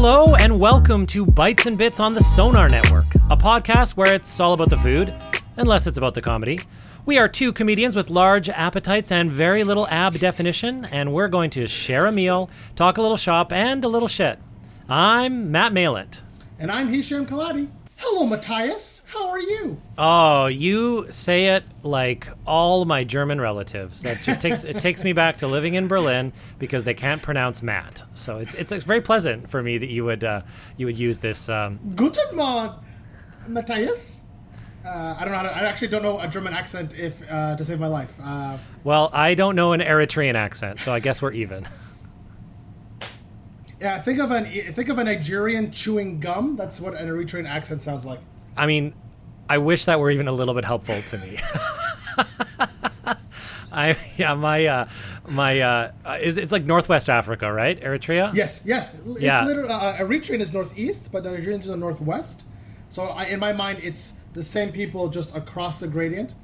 Hello and welcome to Bites and Bits on the Sonar Network, a podcast where it's all about the food, unless it's about the comedy. We are two comedians with large appetites and very little ab definition, and we're going to share a meal, talk a little shop, and a little shit. I'm Matt Malent. And I'm Hisham Kelati. Hello, Matthias. How are you? Oh, you say it like all my German relatives. That just takes it takes me back to living in Berlin because they can't pronounce Matt. So it's it's, very pleasant for me that you would uh, you would use this. Um, Guten Morgen, Matthias. Uh, I don't know. How to, I actually don't know a German accent if uh, to save my life. Uh, well, I don't know an Eritrean accent, so I guess we're even. Yeah, think of an think of a Nigerian chewing gum. That's what an Eritrean accent sounds like. I mean, I wish that were even a little bit helpful to me. I yeah my uh, my uh, is it's like Northwest Africa, right? Eritrea. Yes, yes. It's Yeah. literally, uh, Eritrean is northeast, but Nigerian is the northwest. So I, in my mind, it's the same people just across the gradient.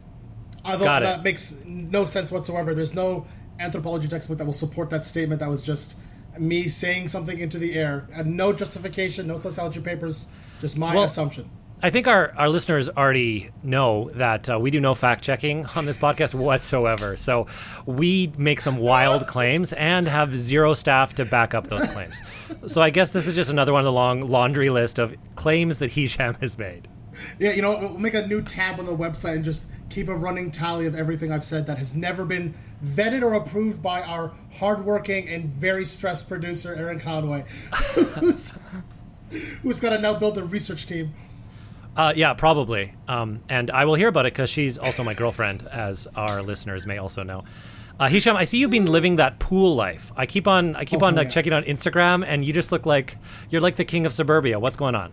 Although Got it. that makes no sense whatsoever. There's no anthropology textbook that will support that statement. That was just me saying something into the air, and no justification, no sociology papers, just my Well, assumption. I think our, our listeners already know that uh, we do no fact checking on this podcast whatsoever. So we make some wild claims and have zero staff to back up those claims. So I guess this is just another one of the long laundry list of claims that Hisham has made. Yeah, you know, we'll make a new tab on the website and just keep a running tally of everything I've said that has never been vetted or approved by our hardworking and very stressed producer, Aaron Conway, who's, who's got to now build a research team. Uh, yeah, probably. Um, and I will hear about it because she's also my girlfriend, as our listeners may also know. Uh, Hisham, I see you've been living that pool life. I keep on, I keep Oh, on like yeah. checking on Instagram, and you just look like you're like the king of suburbia. What's going on?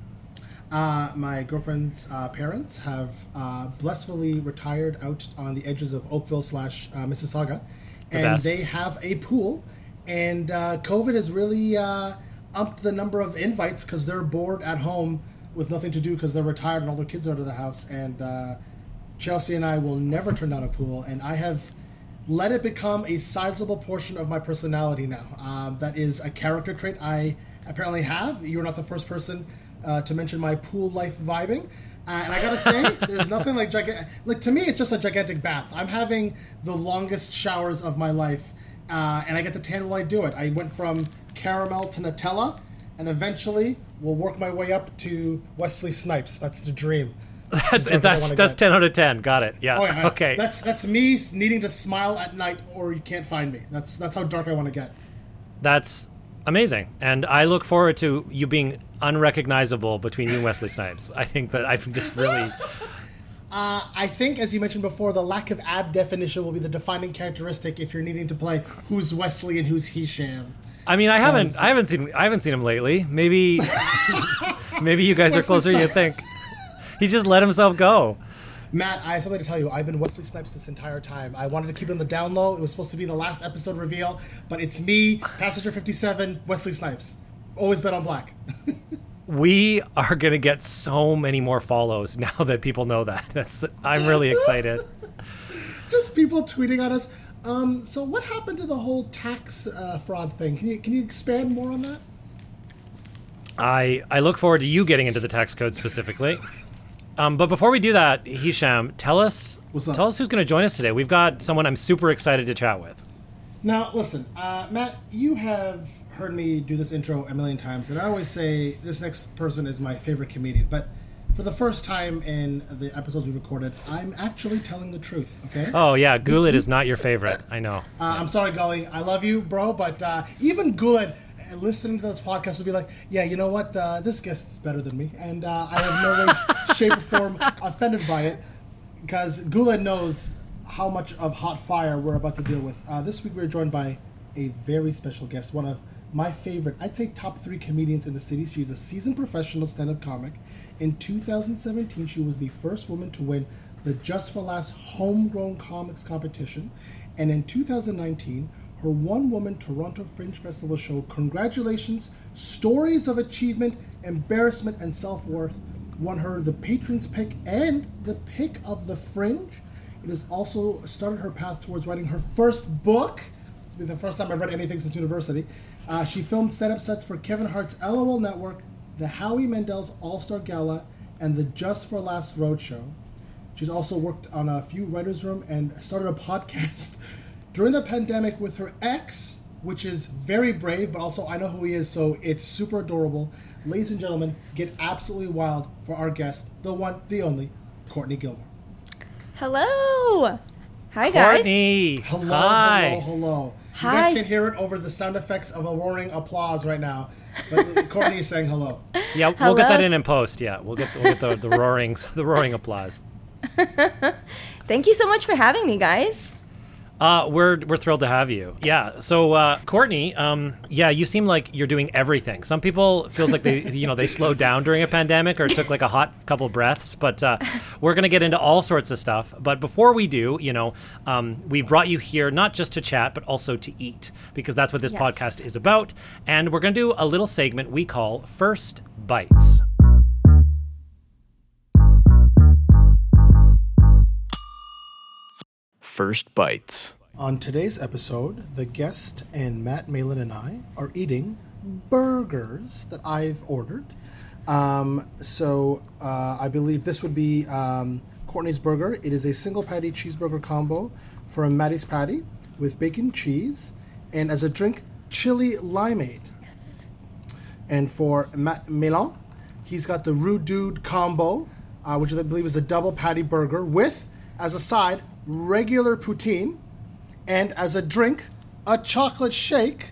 Uh, my girlfriend's uh, parents have uh, blissfully retired out on the edges of Oakville slash uh, Mississauga, and best. they have a pool. And uh, COVID has really uh, upped the number of invites because they're bored at home with nothing to do because they're retired and all their kids are out of the house. And uh, Chelsea and I will never turn down a pool, and I have let it become a sizable portion of my personality now. Um, that is a character trait I apparently have. You're not the first person uh, to mention my pool life vibing. Uh, and I gotta say, there's nothing like gigantic. Like to me, it's just a gigantic bath. I'm having the longest showers of my life, uh, and I get the tan while I do it. I went from caramel to Nutella, and eventually will work my way up to Wesley Snipes. That's the dream. That's that's, that's get. ten out of ten. Got it. Yeah. Oh, yeah. Okay. That's that's me needing to smile at night, or you can't find me. That's that's how dark I want to get. That's amazing, and I look forward to you being unrecognizable between you and Wesley Snipes. I think that I've just really. Uh, I think, as you mentioned before, the lack of ab definition will be the defining characteristic if you're needing to play who's Wesley and who's Hisham. I mean, I haven't, I haven't seen, I haven't seen him lately. Maybe, maybe you guys are closer than you think. He just let himself go. Matt, I have something to tell you. I've been Wesley Snipes this entire time. I wanted to keep it on the down low. It was supposed to be the last episode reveal, but it's me, Passenger 57, Wesley Snipes. Always bet on black. We are gonna get so many more follows now that people know that. That's, I'm really excited. Just people tweeting at us. Um, so, what happened to the whole tax uh, fraud thing? Can you can you expand more on that? I, I look forward to you getting into the tax code specifically. Um, but before we do that, Hisham, tell us, tell us who's gonna join us today. We've got someone I'm super excited to chat with. Now, listen, uh, Matt, you have heard me do this intro a million times, and I always say this next person is my favorite comedian. But for the first time in the episodes we recorded, I'm actually telling the truth. Okay. Oh yeah, week- is not your favorite. I know. Uh, I'm sorry, Gully. I love you, bro. But uh, even Goulet, uh, listening to those podcasts, will be like, yeah, you know what? Uh, this guest is better than me. And uh, I have no way, shape, or form offended by it because Goulet knows how much of hot fire we're about to deal with. Uh, this week, we're joined by a very special guest, one of my favorite, I'd say top three comedians in the city. She's a seasoned professional stand up comic. In 2017, she was the first woman to win the Just for Laughs Homegrown Comics competition. And in 2019, her one woman Toronto Fringe Festival show, Congratulations Stories of Achievement, Embarrassment, and Self Worth, won her the Patrons Pick and the Pick of the Fringe. It has also started her path towards writing her first book. It's been the first time I've read anything since university. Uh, she filmed stand up sets for Kevin Hart's LOL Network, the Howie Mandel's All Star Gala, and the Just for Laughs Roadshow. She's also worked on a few writers' room and started a podcast during the pandemic with her ex, which is very brave, but also I know who he is, so it's super adorable. Ladies and gentlemen, get absolutely wild for our guest, the one, the only, Courtney Gilmore. Hello. Hi guys. Courtney. Hello, Hi. hello, hello. You guys can hear it over the sound effects of a roaring applause right now. But Courtney is saying hello. Yeah, we'll get that in in post. Yeah, we'll get we'll get the, the roaring the roaring applause. Thank you so much for having me, guys. Uh, we're we're thrilled to have you. Yeah. So uh, Courtney, um, yeah, you seem like you're doing everything. Some people feels like they you know they slowed down during a pandemic or took like a hot couple breaths. But uh, we're gonna get into all sorts of stuff. But before we do, you know, um, we brought you here not just to chat but also to eat because that's what this Yes. podcast is about. And we're gonna do a little segment we call First Bites. First Bites. On today's episode, the guest and Matt Malin and I are eating burgers that I've ordered. Um, so uh, I believe this would be um, Courtney's burger. It is a single patty cheeseburger combo from Maddie's Patty with bacon cheese, and as a drink, chili limeade. Yes. And for Matt Milan, he's got the Rude Dude combo, uh, which I believe is a double patty burger with, as a side, regular poutine, and as a drink, a chocolate shake,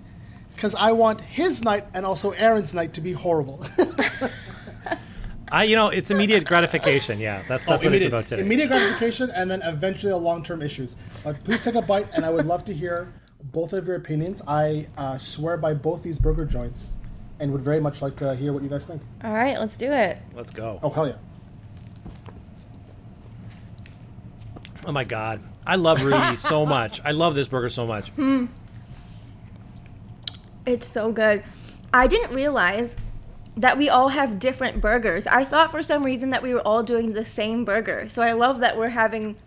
because I want his night and also Aaron's night to be horrible. I, you know, it's immediate gratification. Yeah, that's that's what it's Oh, immediate, about today. immediate gratification and then eventually the long-term issues. But please take a bite, and I would love to hear both of your opinions. I uh, swear by both these burger joints, and would very much like to hear what you guys think. All right, let's do it. Let's go. Oh hell yeah! Oh my god, I love Rudy so much. I love this burger so much. It's so good. I didn't realize that we all have different burgers. I thought for some reason that we were all doing the same burger. So I love that we're having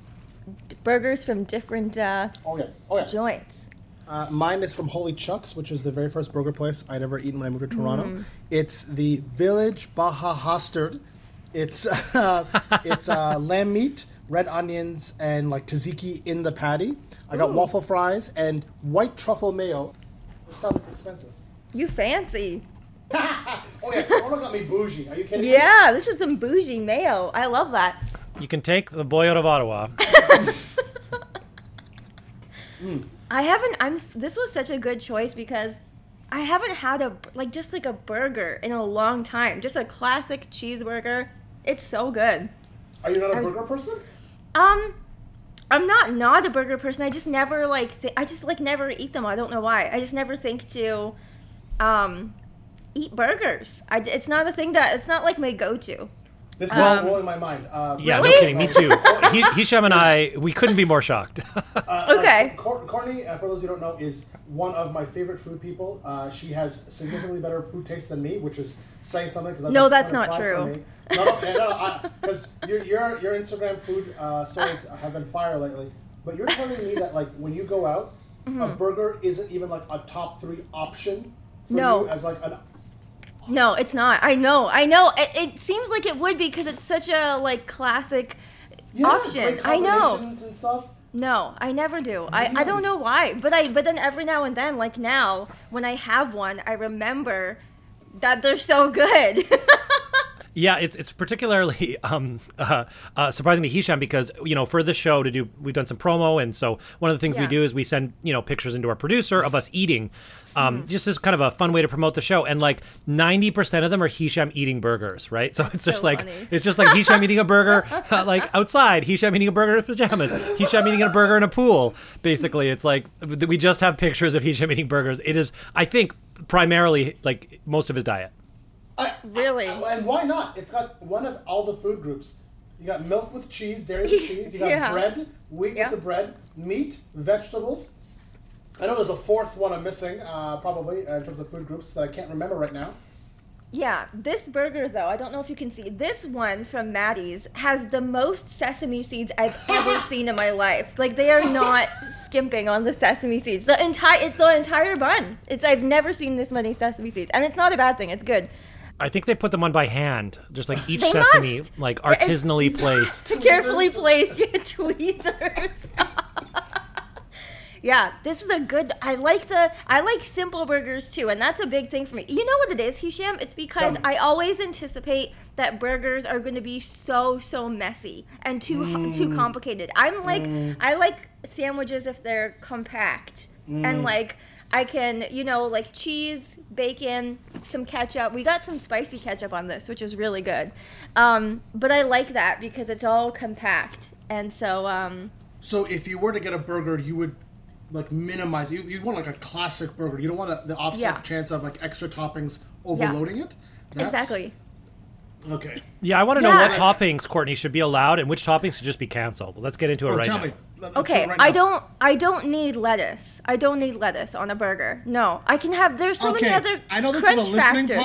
d- burgers from different uh, Oh yeah! Oh yeah! joints. Uh, mine is from Holy Chuck's, which is the very first burger place I'd ever eaten when I moved to Toronto. Mm. It's the Village Baja Hastard. It's uh, it's uh, lamb meat, red onions, and like tzatziki in the patty. I got waffle fries and white truffle mayo. It sounds expensive. You fancy. Oh yeah, Corona got me bougie. Are you kidding? me? Yeah, this is some bougie mayo. I love that. You can take the boy out of Ottawa. Hmm. I haven't. I'm. This was such a good choice because I haven't had a like just like a burger in a long time. Just a classic cheeseburger. It's so good. Are you not a was- burger person? Um, I'm not not a burger person. I just never like. Th- I just like never eat them. I don't know why. I just never think to, um, eat burgers. I, it's not a thing that. It's not like my go-to. This is all blowing my mind. Uh, Yeah, no kidding. Me too. He, Hisham and I, we couldn't be more shocked. Okay. Cor- Courtney, uh, for those who don't know, is one of my favorite food people. Uh, she has significantly better food taste than me, which is saying something. Cause No, that's not true. me. No, no, no, because your, your your Instagram food uh, stories have been fire lately. But you're telling me that like when you go out, Mm-hmm. a burger isn't even like a top three option for No. you as like an No, it's not. I know. I know. It, it seems like it would be because it's such a like classic yeah, option. great I know. and stuff. No, I never do. I, I don't know why, but I but then every now and then, like now, when I have one, I remember that they're so good. Yeah, it's it's particularly um, uh, uh, surprising to Hisham because you know for the show to do we've done some promo and so one of the things we do is we send you know pictures into our producer of us eating, um, Mm-hmm. just as kind of a fun way to promote the show and like ninety percent of them are Hisham eating burgers, right? So it's just So like funny. it's just like Hisham eating a burger uh, like outside, Hisham eating a burger in pajamas, Hisham eating a burger in a pool. Basically, it's like we just have pictures of Hisham eating burgers. It is I think primarily like most of his diet. I- Really? And why not? It's got one of all the food groups. You got milk with cheese, dairy with cheese. You got Yeah. bread, wheat Yeah. with the bread, meat, vegetables. I know there's a fourth one I'm missing, uh, probably uh, in terms of food groups that I can't remember right now. Yeah, this burger though, I don't know if you can see. This one from Maddie's has the most sesame seeds I've ever seen in my life. Like they are not skimping on the sesame seeds. The entire it's the entire bun. It's I've never seen this many sesame seeds. And it's not a bad thing. It's good. I think they put them on by hand, just like each They sesame, must. like It's- artisanally placed. Carefully placed tweezers. yeah, this is a good. I like the. I like simple burgers too, and that's a big thing for me. You know what it is, Hisham? It's because. I always anticipate that burgers are going to be so so messy and too Mm. too complicated. I'm like, I like sandwiches if they're compact Mm. and like. I can, you know, like cheese, bacon, some ketchup. We got some spicy ketchup on this, which is really good. Um, but I like that because it's all compact. And so, um, So if you were to get a burger, you would like minimize. You you want like a classic burger. You don't want a, the offset Yeah. chance of like extra toppings overloading it. That's- exactly. Okay. Yeah, I want to know what toppings Courtney should be allowed and which toppings should just be canceled. Let's get into it Oh, right tell now. me. Let- let's Okay, it right I now. don't. I don't need lettuce. I don't need lettuce on a burger. No, I can have. There's so okay, many other. I know this is a listening factors.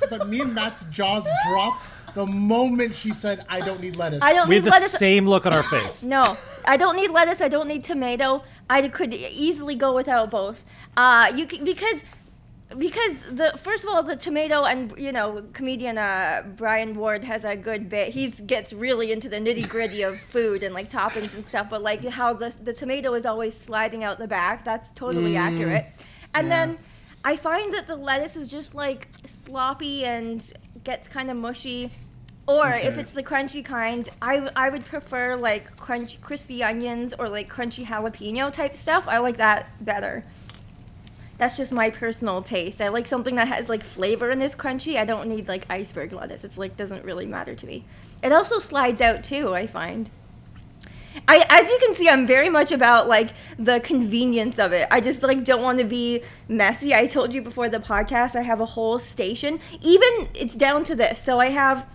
podcast, but me and Matt's jaws dropped the moment she said, "I don't need lettuce." I don't We need have the lettuce. same look on our face. No, I don't need lettuce. I don't need tomato. I could easily go without both. Uh, you can, because because the first of all the tomato and you know comedian uh, Brian Ward has a good bit. He gets really into the nitty gritty of food and like toppings and stuff. But like how the the tomato is always sliding out the back. That's totally accurate. And yeah. then I find that the lettuce is just like sloppy and gets kind of mushy. Or if it's the crunchy kind, I, I would prefer like crunch crispy onions or like crunchy jalapeno type stuff. I like that better. That's just my personal taste. I like something that has like flavor and is crunchy. I don't need like iceberg lettuce. It's like doesn't really matter to me. It also slides out too, I find. I as you can see, I'm very much about like the convenience of it. I just like don't want to be messy. I told you before the podcast I have a whole station. Even it's down to this. So I have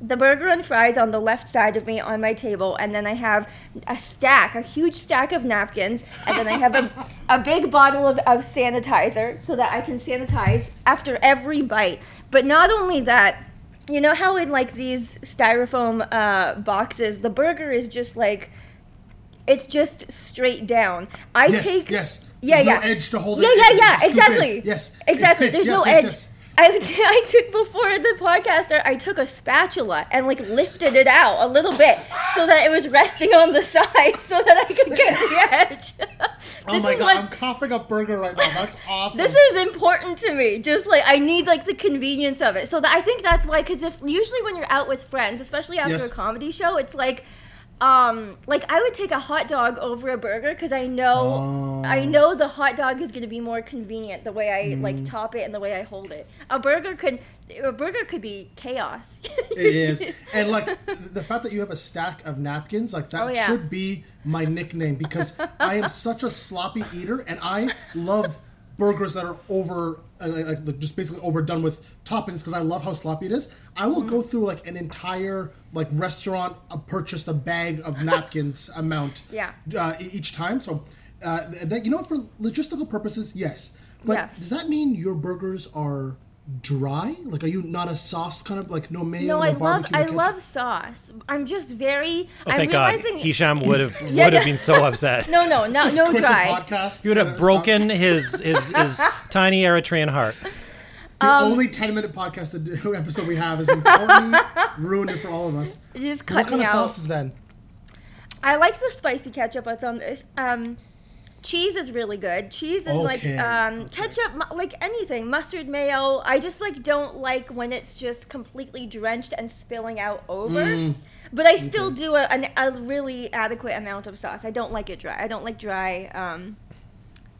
the burger and fries on the left side of me on my table, and then I have a stack, a huge stack of napkins, and then I have a, a big bottle of, of sanitizer so that I can sanitize after every bite. But not only that, you know how in like these styrofoam uh, boxes, the burger is just like it's just straight down. I Yes, take yes. yeah, There's no yeah, edge to hold it yeah, yeah, yeah, exactly. Yes, exactly. There's no Yes, yes, edge. yes. I, I took before the podcast. I took a spatula and like lifted it out a little bit so that it was resting on the side so that I could get the edge. Oh my god, I'm coughing up burger right now. That's awesome. this is important to me. Just like I need like the convenience of it. So that I think that's why. Because if usually when you're out with friends, especially after Yes. a comedy show, it's like, um, like I would take a hot dog over a burger because I know I Oh. know the hot dog is going to be more convenient the way I Mm. like top it and the way I hold it. A burger could a burger could be chaos. It is, and like the fact that you have a stack of napkins, like that Oh, yeah. should be my nickname because I am such a sloppy eater, and I love burgers that are over, like, like just basically overdone with toppings because I love how sloppy it is. I will Mm-hmm. go through like an entire like restaurant uh, purchased a bag of napkins amount, Yeah. uh, each time. So uh, that you know, for logistical purposes, yes. But Yes. does that mean your burgers are dry? Like, are you not a sauce kind of like no mayo? no, no I love barbecue, I ketchup? love sauce. I'm just very. Oh, I'm thank God. realizing. Hisham would have Yeah, would have yeah. been so upset. No, no, no, Just no quit dry. The podcast He would have broken his his, his tiny Eritrean heart. The Um, only ten minute podcast to do- episode we have has been Courtney ruined it for all of us. You just What kind me of out. sauces then? I like the spicy ketchup that's on this. Um, cheese is really good. Cheese and like um, ketchup, mu- like anything, mustard, mayo. I just like don't like when it's just completely drenched and spilling out over. Mm. But I still do a, an, a really adequate amount of sauce. I don't like it dry. I don't like dry um,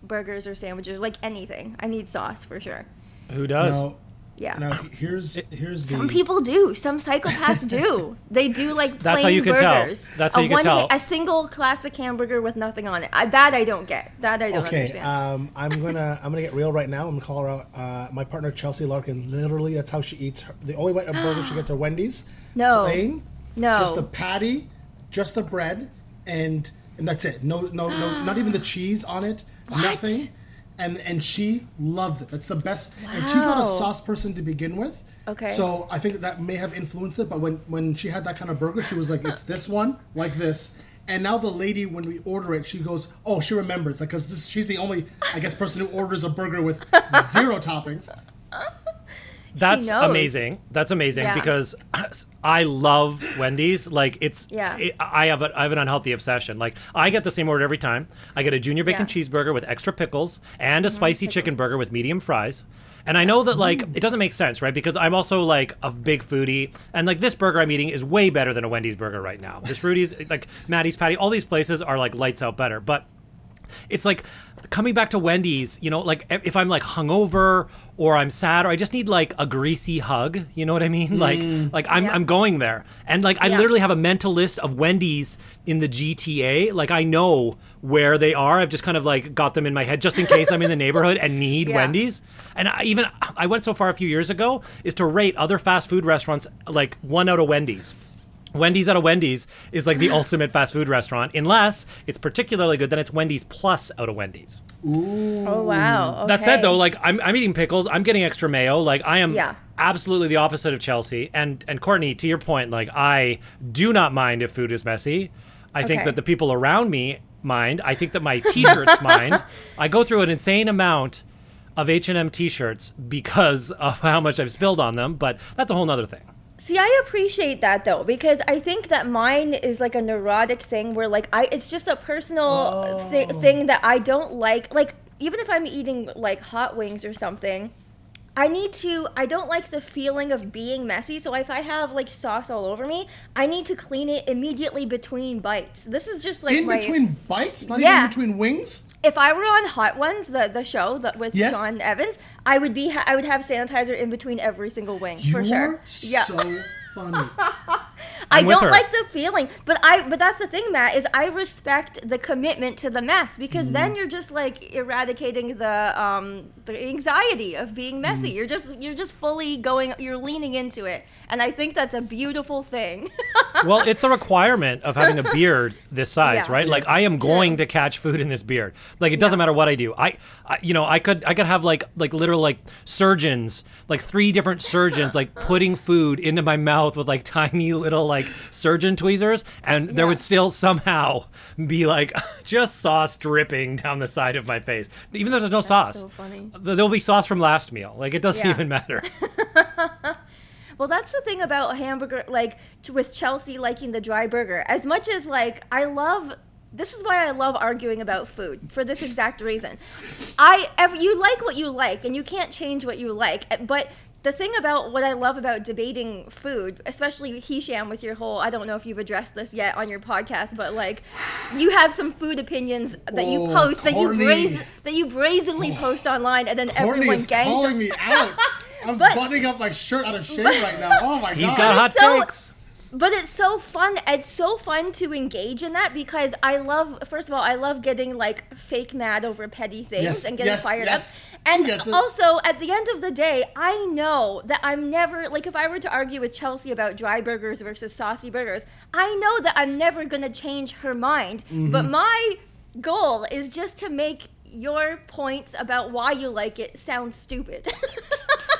burgers or sandwiches, like anything. I need sauce for sure. Who does? Now, Yeah. now here's here's the Some people do. Some psychopaths do. They do like plain That's how you can tell. burgers. That's how a you can one tell. ha- A single classic hamburger with nothing on it. I, that I don't get. That I don't Okay, understand. um, I'm gonna I'm gonna get real right now. I'm gonna call her out. Uh, my partner Chelsea Larkin. Literally, that's how she eats. Her, the only way a burger she gets are Wendy's. No. plain. No. just the patty, just the bread, and and that's it. No, no, no, not even the cheese on it. Nothing. And and she loves it. That's the best. And she's not a sauce person to begin with. Okay. So I think that may have influenced it. But when when she had that kind of burger, she was like, "It's this one, like this." And now the lady, when we order it, she goes, "Oh, she remembers, like, because this she's the only, I guess, person who orders a burger with zero toppings." That's amazing. That's amazing Yeah. because I love Wendy's. Like it's, Yeah. it- I have a, I have an unhealthy obsession. Like I get the same order every time. I get a junior bacon Yeah. cheeseburger with extra pickles and a spicy chicken burger with medium fries. And I know that like it doesn't make sense, right? Because I'm also like a big foodie, and like this burger I'm eating is way better than a Wendy's burger right now. This Rudy's, like Maddie's Patty, all these places are like lights out better, but it's like coming back to Wendy's, you know, like if I'm like hungover or I'm sad or I just need like a greasy hug, you know what I mean? Like mm. like I'm Yeah. I'm going there. And like I Yeah. literally have a mental list of Wendy's in the GTA. Like I know where they are. I've just kind of like got them in my head just in case I'm in the neighborhood and need Yeah. Wendy's. And I even I went so far a few years ago is to rate other fast food restaurants like 1 out of Wendy's. Wendy's out of Wendy's is like the ultimate fast food restaurant, unless it's particularly good. Then it's Wendy's plus out of Wendy's. oh wow. That said, though, like I'm, I'm eating pickles. I'm getting extra mayo. Like I am Yeah. absolutely the opposite of Chelsea. And and Courtney, to your point, like I do not mind if food is messy. I think that the people around me mind. I think that my T-shirts mind. I go through an insane amount of H&M T-shirts because of how much I've spilled on them. But that's a whole nother thing. See, I appreciate that though because I think that mine is like a neurotic thing where like I it's just a personal thi- oh. thing that I don't like. Like even if I'm eating like hot wings or something, I need to I don't like the feeling of being messy. So if I have like sauce all over me, I need to clean it immediately between bites. This is just like in my between bites, not Yeah. even between wings. If I were on Hot Ones, the the show that with Yes. Sean Evans, I would be ha- I would have sanitizer in between every single wing You for sure. are so funny. I I'm with don't her. like the feeling, but I but that's the thing, Matt, is I respect the commitment to the mess because then you're just like eradicating the um the anxiety of being messy. You're just you're just fully going you're leaning into it. And I think that's a beautiful thing. well, it's a requirement of having a beard this size, Yeah. right? Like I am going to catch food in this beard. Like it doesn't matter what I do. I, I, you know, I could, I could have like, like literal like surgeons, like three different surgeons, like putting food into my mouth with like tiny little like surgeon tweezers, and there would still somehow be like just sauce dripping down the side of my face, even though there's no sauce. so funny. There'll be sauce from last meal. Like it doesn't Yeah. even matter. Well, that's the thing about hamburger, like with Chelsea liking the dry burger. As much as like I love, this is why I love arguing about food for this exact reason. I ev- you like what you like, and you can't change what you like. eh, But the thing about what I love about debating food, especially Hisham with your whole, I don't know if you've addressed this yet on your podcast, but like you have some food opinions that you Oh, post that you brazen, that you brazenly post oh, online, and then Courtney everyone is gangs. calling me out. I'm But- buttoning up my shirt out of shame right now. Oh my He's god. He's got hot it's so- takes. But it's so fun. It's so fun to engage in that because I love. First of all, I love getting like fake mad over petty things Yes, and getting yes, fired yes. up. And also, at the end of the day, I know that I'm never like if I were to argue with Chelsea about dry burgers versus saucy burgers, I know that I'm never gonna change her mind. Mm-hmm. But my goal is just to make your points about why you like it sound stupid.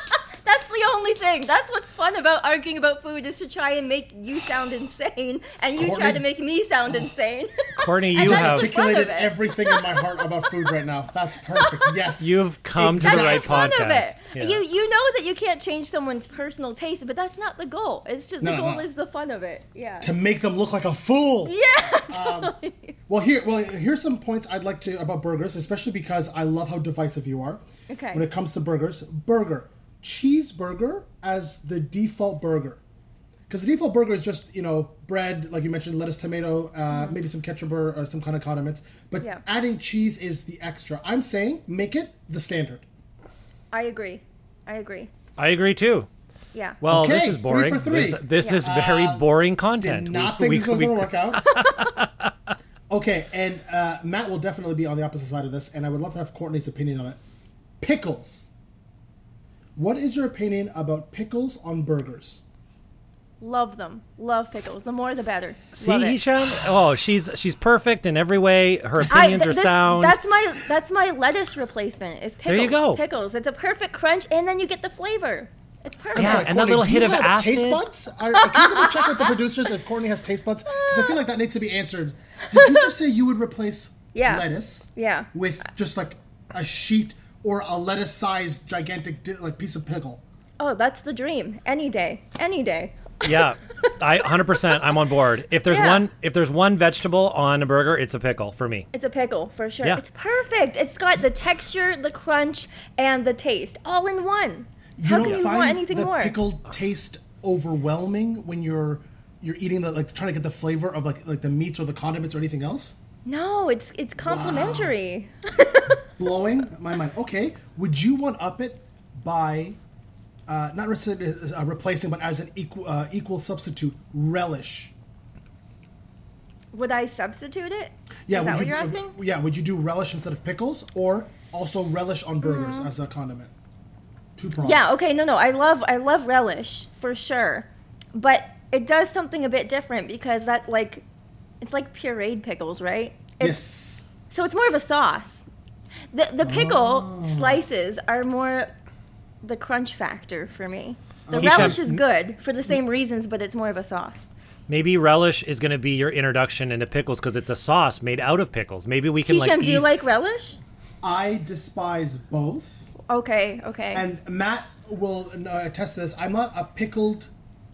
That's the only thing. That's what's fun about arguing about food is to try and make you sound insane, and you try to make me sound insane. Courtney, you have the fun of articulated everything in my heart about food right now. That's perfect. Yes. You've come to the Exactly. right fun podcast. of it. Yeah. You you know that you can't change someone's personal taste, but that's not the goal. It's just No, the no, goal no. is the fun of it. Yeah. to make them look like a fool. Yeah. Um, totally. Well, here, well, here's some points I'd like to about burgers, especially because I love how divisive you are. Okay. When it comes to burgers, burger, cheeseburger as the default burger, because the default burger is just you know bread, like you mentioned, lettuce, tomato, uh, maybe some ketchup or, or some kind of condiments. But. Yeah. adding cheese is the extra. I'm saying make it the standard. I agree. I agree. I agree too. Yeah. Well, this Okay, is three boring. for three. This, this Yeah. is very boring Did content. not We- think we- this was we- going to work out. okay, and uh, Matt will definitely be on the opposite side of this, and I would love to have Courtney's opinion on it. Pickles. What is your opinion about pickles on burgers? Love them. Love pickles. The more the better. See, Hisham? Oh, she's she's perfect in every way. Her I- opinions th- are this- sound. That's my that's my lettuce replacement. Is pickles. There you go. Pickles. It's a perfect crunch, and then you get the flavor. It's perfect. Yeah, Sorry, and that Courtney, little do hit you of have Taste buds? Are, can you double check with the producers if Courtney has taste buds? Because I feel like that needs to be answered. Did you just say you would replace Yeah. lettuce Yeah. with just like a sheet or a lettuce-sized gigantic di- like piece of pickle? Oh, that's the dream. Any day. Any day. yeah, I 100%. I'm on board. If there's Yeah. one if there's one vegetable on a burger, it's a pickle for me. It's a pickle for sure. Yeah. It's perfect. It's got the texture, the crunch, and the taste all in one. You How don't can you find want anything more. the more? pickle taste overwhelming when you're you're eating the like trying to get the flavor of like like the meats or the condiments or anything else? No, it's it's complimentary. blowing my mind. Okay, would you one up it by uh, not necessarily uh, replacing, but as an equal uh, equal substitute relish? Would I substitute it? Yeah, Is would that what you, you're uh, asking? yeah, would you do relish instead of pickles, or also relish on burgers Mm-hmm. as a condiment? Two prong. Yeah, okay, no, no. I love I love relish for sure. But it does something a bit different because that like it's like pureed pickles, right? It's, Yes. So it's more of a sauce. The the pickle Oh. slices are more the crunch factor for me. The Hisham, relish is good for the same reasons, but it's more of a sauce. Maybe relish is going to be your introduction into pickles because it's a sauce made out of pickles. Maybe we can Hisham, like do you like relish? I despise both, Okay, okay. and Matt will uh, attest to this. I'm not a pickled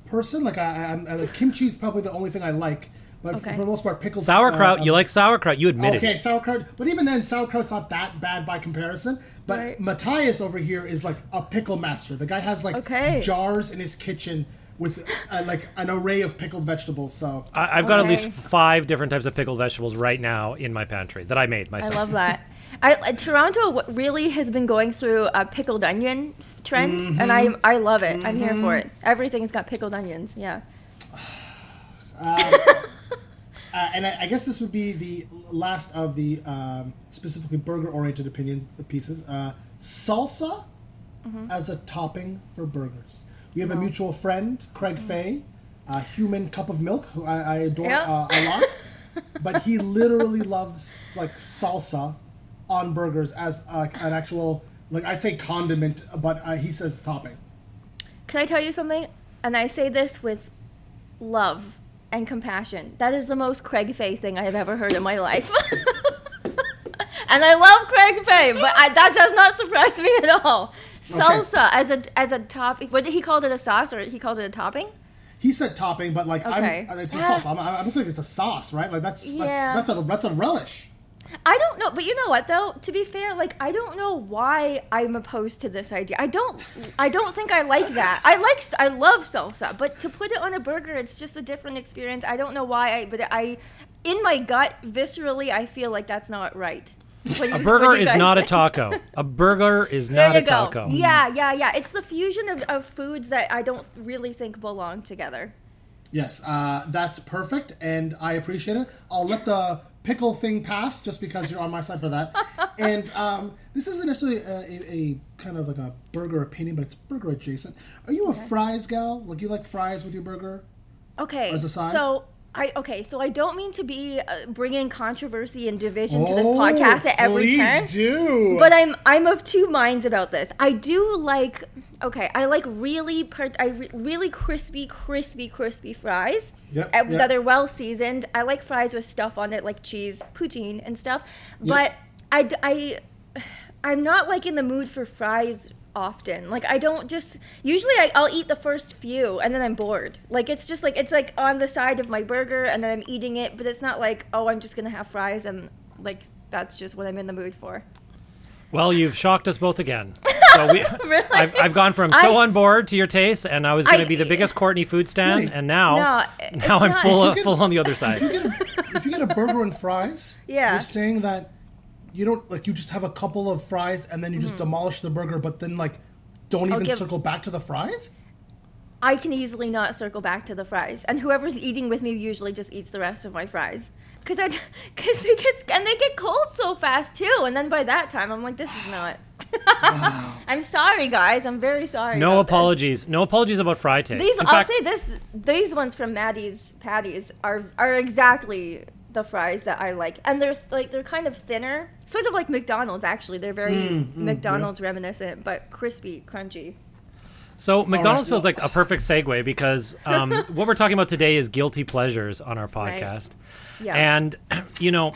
person. Like I, I'm, uh, kimchi is probably the only thing I like, but Okay. for the most part, pickles. sauerkraut. uh, you like sauerkraut? You admitted Okay, it. sauerkraut. But even then, sauerkraut's not that bad by comparison. But Right. Matthias over here is like a pickle master. The guy has like Okay. jars in his kitchen with uh, like an array of pickled vegetables. So I, I've got at least five different types of pickled vegetables right now in my pantry that I made myself. I love that. I, uh, Toronto really has been going through a pickled onion trend, Mm-hmm. and I I love it. I'm here for it. Everything's got pickled onions. Yeah. Uh, and I, I guess this would be the last of the um, specifically burger-oriented opinion pieces. Uh, salsa Mm-hmm. as a topping for burgers. We have a Oh. mutual friend, Craig Fay, a human cup of milk, who I, I adore Yeah. uh, a lot. but he literally loves like salsa on burgers as uh, an actual, like I'd say condiment, but uh, he says topping. Can I tell you something? And I say this with love and compassion. That is the most Craig Fay thing I have ever heard in my life. and I love Craig Fay, but I, that does not surprise me at all. Salsa as a as a topping. What did he call it a sauce or he called it a topping? He said topping, but like Okay. I'm, it's a Yeah. sauce. I'm, I'm assuming it's a sauce, right? Like that's Yeah. that's that's a that's a relish. I don't know, but you know what though? To be fair, like I don't know why I'm opposed to this idea. I don't I don't think I like that. I like I love salsa, but to put it on a burger, it's just a different experience. I don't know why I but I in my gut viscerally I feel like that's not right. What do A burger what do you is guys not a taco. A burger is There not you a go. taco. Yeah, yeah, yeah. It's the fusion of, of foods that I don't really think belong together. Yes, uh, that's perfect, and I appreciate it. I'll let the pickle thing pass just because you're on my side for that. and um, this isn't necessarily a, a, a kind of like a burger opinion, but it's burger adjacent. Are you a fries gal? Like you like fries with your burger? Okay. As a side? So I okay. So I don't mean to be uh, bringing controversy and division to this Oh, podcast at every please turn. do. But I'm I'm of two minds about this. I do like okay. I like really per, I re, really crispy, crispy, crispy fries Yep, uh, yep. that are well seasoned. I like fries with stuff on it like cheese, poutine, and stuff. But I I I'm not like in the mood for fries often. Like I don't just usually I, I'll eat the first few and then I'm bored. Like it's just like it's like on the side of my burger and then I'm eating it, but it's not like oh I'm just gonna have fries and like that's just what I'm in the mood for. Well, you've shocked us both again. So we, I've, I've gone from so I- on board to your taste, and I was going to be the biggest Courtney food stand, Wait. and now, No, now I'm not- full, If you full on the other side. if you get a, if you get a burger and fries, Yeah. you're saying that you don't like you just have a couple of fries and then you just demolish the burger, but then like don't even Mm-hmm. give- circle back to the fries. I can easily not circle back to the fries, and whoever's eating with me usually just eats the rest of my fries. Cause I, cause they get and they get cold so fast too, and then by that time I'm like, this is not. I'm sorry, guys. I'm very sorry. No about this. apologies. No apologies about fry taste. These In I'll fact, say this: these ones from Maddie's Patties are are exactly the fries that I like, and they're like they're kind of thinner, sort of like McDonald's. Actually, they're very Mm, McDonald's reminiscent, but crispy, crunchy. So McDonald's well- feels like a perfect segue because um, what we're talking about today is guilty pleasures on our Right. podcast, Yeah. and you know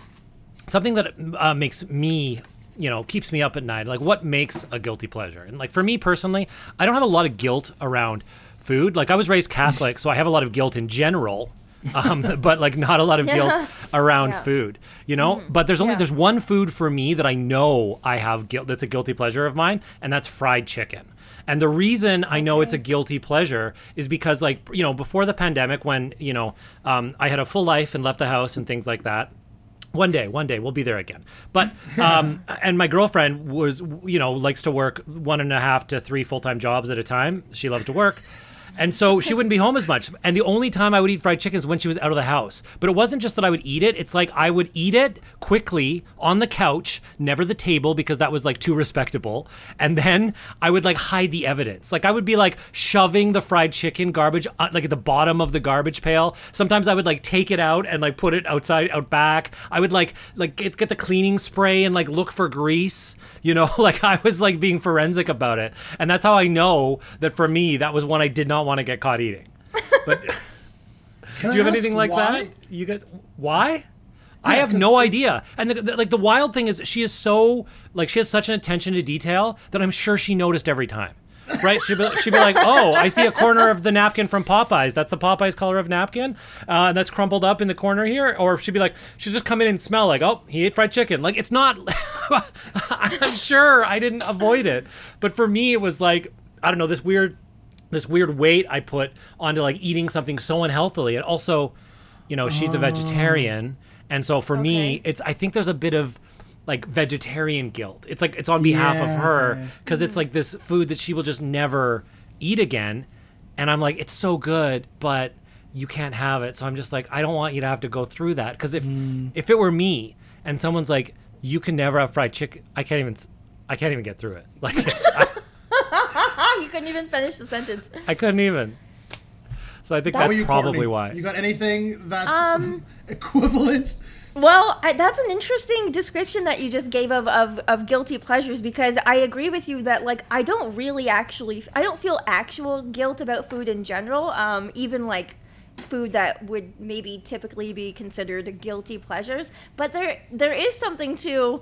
something that uh, makes me you know keeps me up at night like what makes a guilty pleasure and like for me personally i don't have a lot of guilt around food like i was raised catholic so i have a lot of guilt in general um, but like not a lot of guilt around Yeah. Mm-hmm. food you know but there's only Yeah. there's one food for me that i know i have guilt that's a guilty pleasure of mine and that's fried chicken and the reason I know it's a guilty pleasure is because, like, you know, before the pandemic, when, you know, um, I had a full life and left the house and things like that, one day, one day we'll be there again. But um, and my girlfriend was, you know, likes to work one and a half to three full time jobs at a time. She loved to work. And so she wouldn't be home as much. And the only time I would eat fried chicken is when she was out of the house. But it wasn't just that I would eat it. It's like I would eat it quickly on the couch, never the table because that was like too respectable. And then I would like hide the evidence. Like I would be like shoving the fried chicken garbage uh, like at the bottom of the garbage pail. Sometimes I would like take it out and like put it outside out back. I would like like get, get the cleaning spray and like look for grease. You know, like I was like being forensic about it. And that's how I know that for me that was one I did not want to get caught eating. But do you have anything like why? that? You guys why? I have no idea. And the, the, like the wild thing is she is so like she has such an attention to detail that I'm sure she noticed every time. Right? She'd be, she'd be like, "Oh, I see a corner of the napkin from Popeyes. That's the Popeyes color of napkin, uh, and that's crumpled up in the corner here." Or she'd be like, she'd just come in and smell like, "Oh, he ate fried chicken." Like it's not. I'm sure I didn't avoid it, but for me, it was like I don't know this weird, this weird weight I put onto like eating something so unhealthily, and also, you know, she's a vegetarian, and so for me, it's I think there's a bit of like vegetarian guilt. It's like it's on behalf of her because it's like this food that she will just never eat again, and I'm like, it's so good, but you can't have it. So I'm just like, I don't want you to have to go through that because if if it were me and someone's like, you can never have fried chicken, I can't even. I can't even get through it. Like I, you couldn't even finish the sentence. I couldn't even. So I think That- that's probably Courtney? why. You got anything that's Um, equivalent? Well, I, that's an interesting description that you just gave of, of, of guilty pleasures because I agree with you that like I don't really actually I don't feel actual guilt about food in general. Um, even like food that would maybe typically be considered guilty pleasures, but there there is something to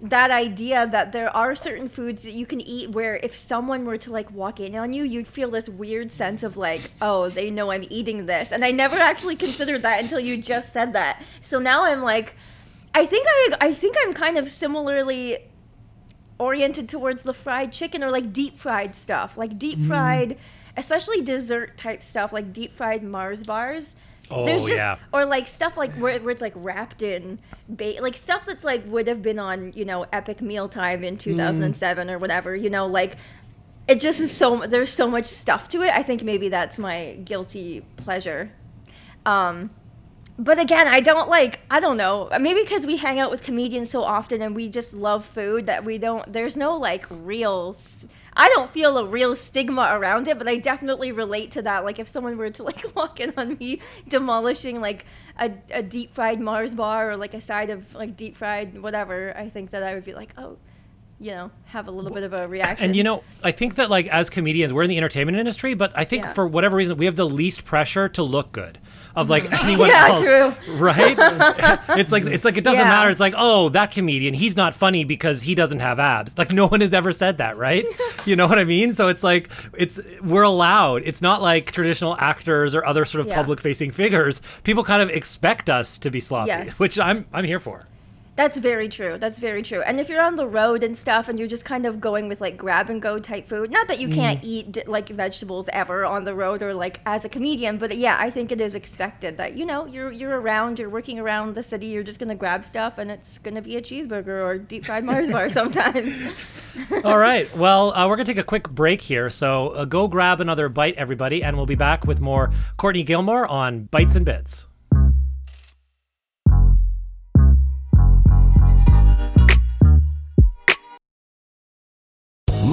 that idea that there are certain foods that you can eat where if someone were to like walk in on you, you'd feel this weird sense of like, oh, they know I'm eating this. And I never actually considered that until you just said that. So now I'm like, I think I I think I'm kind of similarly oriented towards the fried chicken or like deep fried stuff, like deep mm-hmm. fried, especially dessert type stuff, like deep fried Mars bars. Oh, There's just, yeah. Or like stuff like where, where it's like wrapped in, ba- like stuff that's like would have been on you know Epic Mealtime in 2007 or whatever. You know, like it just is so there's so much stuff to it. I think maybe that's my guilty pleasure. Um, but again, I don't like, I don't know. Maybe because we hang out with comedians so often and we just love food that we don't, there's no like real, s- I don't feel a real stigma around it, but I definitely relate to that. Like if someone were to like walk in on me demolishing like a, a deep fried Mars bar or like a side of like deep fried whatever, I think that I would be like, oh, you know, have a little bit of a reaction. And you know, I think that like as comedians, we're in the entertainment industry, but I think Yeah. for whatever reason, we have the least pressure to look good of like anyone Yeah, else. true. Right? it's like it's like it doesn't Yeah. matter. It's like, oh, that comedian, he's not funny because he doesn't have abs. Like no one has ever said that, right? you know what I mean? So it's like it's we're allowed. It's not like traditional actors or other sort of public facing figures. People kind of expect us to be sloppy, Yes. which I'm I'm here for. That's very true. That's very true. And if you're on the road and stuff and you're just kind of going with like grab and go type food, not that you can't eat like vegetables ever on the road or like as a comedian, but yeah, I think it is expected that you know, you're you're around, you're working around the city, you're just going to grab stuff and it's going to be a cheeseburger or deep fried Mars bar sometimes. All right. Well, uh, we're going to take a quick break here. So uh, go grab another bite, everybody, and we'll be back with more Courtney Gilmore on Bites and Bits.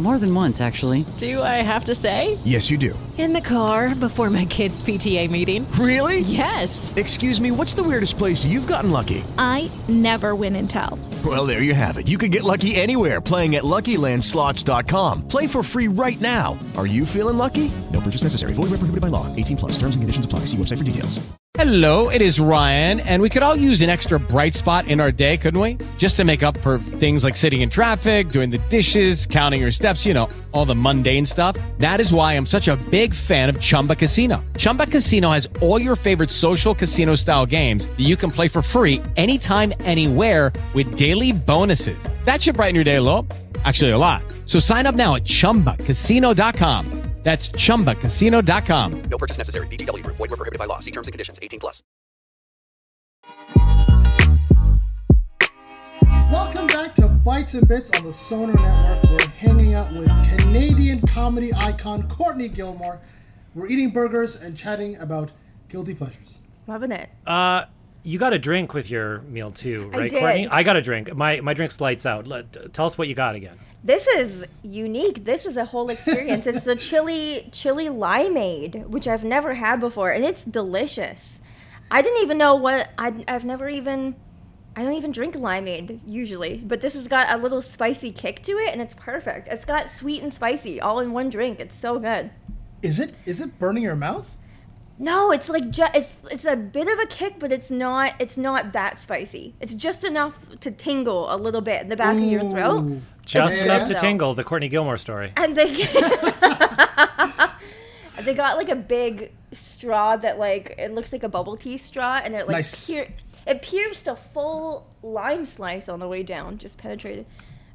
More than once, actually. Do I have to say? Yes, you do. In the car before my kids' PTA meeting. Really? Yes. Excuse me, what's the weirdest place you've gotten lucky? I never win and tell. Well, there you have it. You can get lucky anywhere playing at LuckyLandSlots.com. Play for free right now. Are you feeling lucky? No purchase necessary. Void where prohibited by law. 18 plus. Terms and conditions apply. See website for details. Hello, it is Ryan, and we could all use an extra bright spot in our day, couldn't we? Just to make up for things like sitting in traffic, doing the dishes, counting your steps, you know, all the mundane stuff. That is why I'm such a big fan of Chumba Casino. Chumba Casino has all your favorite social casino style games that you can play for free anytime, anywhere with daily bonuses. That should brighten your day a little. Actually, a lot. So sign up now at chumbacasino.com. That's chumbacasino.com. No purchase necessary. VGW Group. Void were prohibited by law. See terms and conditions. 18 plus. Welcome back to Bites and Bits on the Sonar Network. We're hanging out with Canadian comedy icon Courtney Gilmour. We're eating burgers and chatting about guilty pleasures. Loving it. Uh, you got a drink with your meal too, I right, did. Courtney? I got a drink. My my drink's lights out. Let, tell us what you got again. This is unique. This is a whole experience. it's the chili chili limeade, which I've never had before, and it's delicious. I didn't even know what I, I've never even. I don't even drink limeade usually, but this has got a little spicy kick to it, and it's perfect. It's got sweet and spicy all in one drink. It's so good. Is it is it burning your mouth? No, it's like ju- it's it's a bit of a kick, but it's not it's not that spicy. It's just enough to tingle a little bit in the back of your throat. Just It's enough good, to though. tingle. The Courtney Gilmour story. and they they got like a big straw that like it looks like a bubble tea straw and it like Nice. pier- it pierced a full lime slice on the way down just penetrated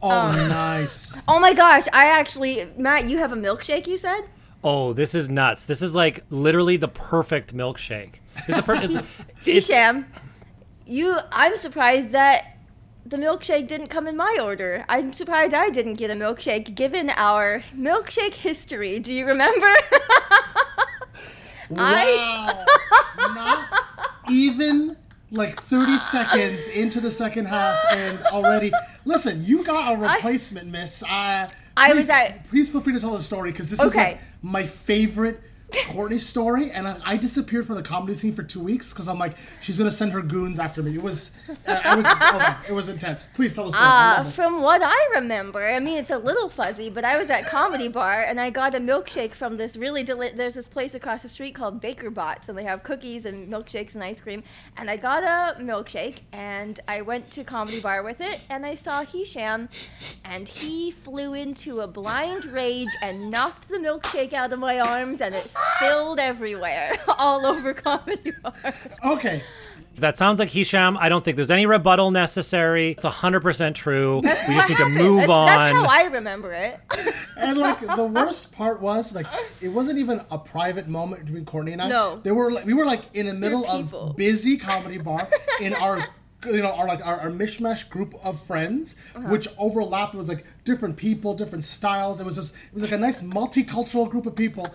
Oh, Um, nice. oh my gosh i actually matt you have a milkshake you said Oh, this is nuts. This is like literally the perfect milkshake. It's is the per- it's, it's, Hisham, you i'm surprised that the milkshake didn't come in my order i'm surprised i didn't get a milkshake given our milkshake history do you remember I- Wow. Not even like 30 seconds into the second half and already. Listen, you got a replacement, miss. Uh, I please- was at- Please feel free to tell the story because this is like my favorite Courtney story. And I, I disappeared from the comedy scene for two weeks because I'm like, she's going to send her goons after me. It was, uh, it was, oh it was intense. Please tell us. Uh, from what I remember, I mean, it's a little fuzzy, but I was at Comedy Bar and I got a milkshake from this really deli- There's this place across the street called Bakerbots, and they have cookies and milkshakes and ice cream. And I got a milkshake and I went to Comedy Bar with it, and I saw Hisham, and he flew into a blind rage and knocked the milkshake out of my arms, and it spilled everywhere, all over Comedy Bar. Okay. that sounds like Hisham. I don't think there's any rebuttal necessary. It's 100% true. We just need to move That's, on. that's how I remember it. And like the worst part was like it wasn't even a private moment between Courtney and I. No. They were like we were like in the middle people. of busy comedy bar in our you know our like our, our mishmash group of friends, Uh-huh. which overlapped It was like different people, different styles. It was just it was like a nice multicultural group of people.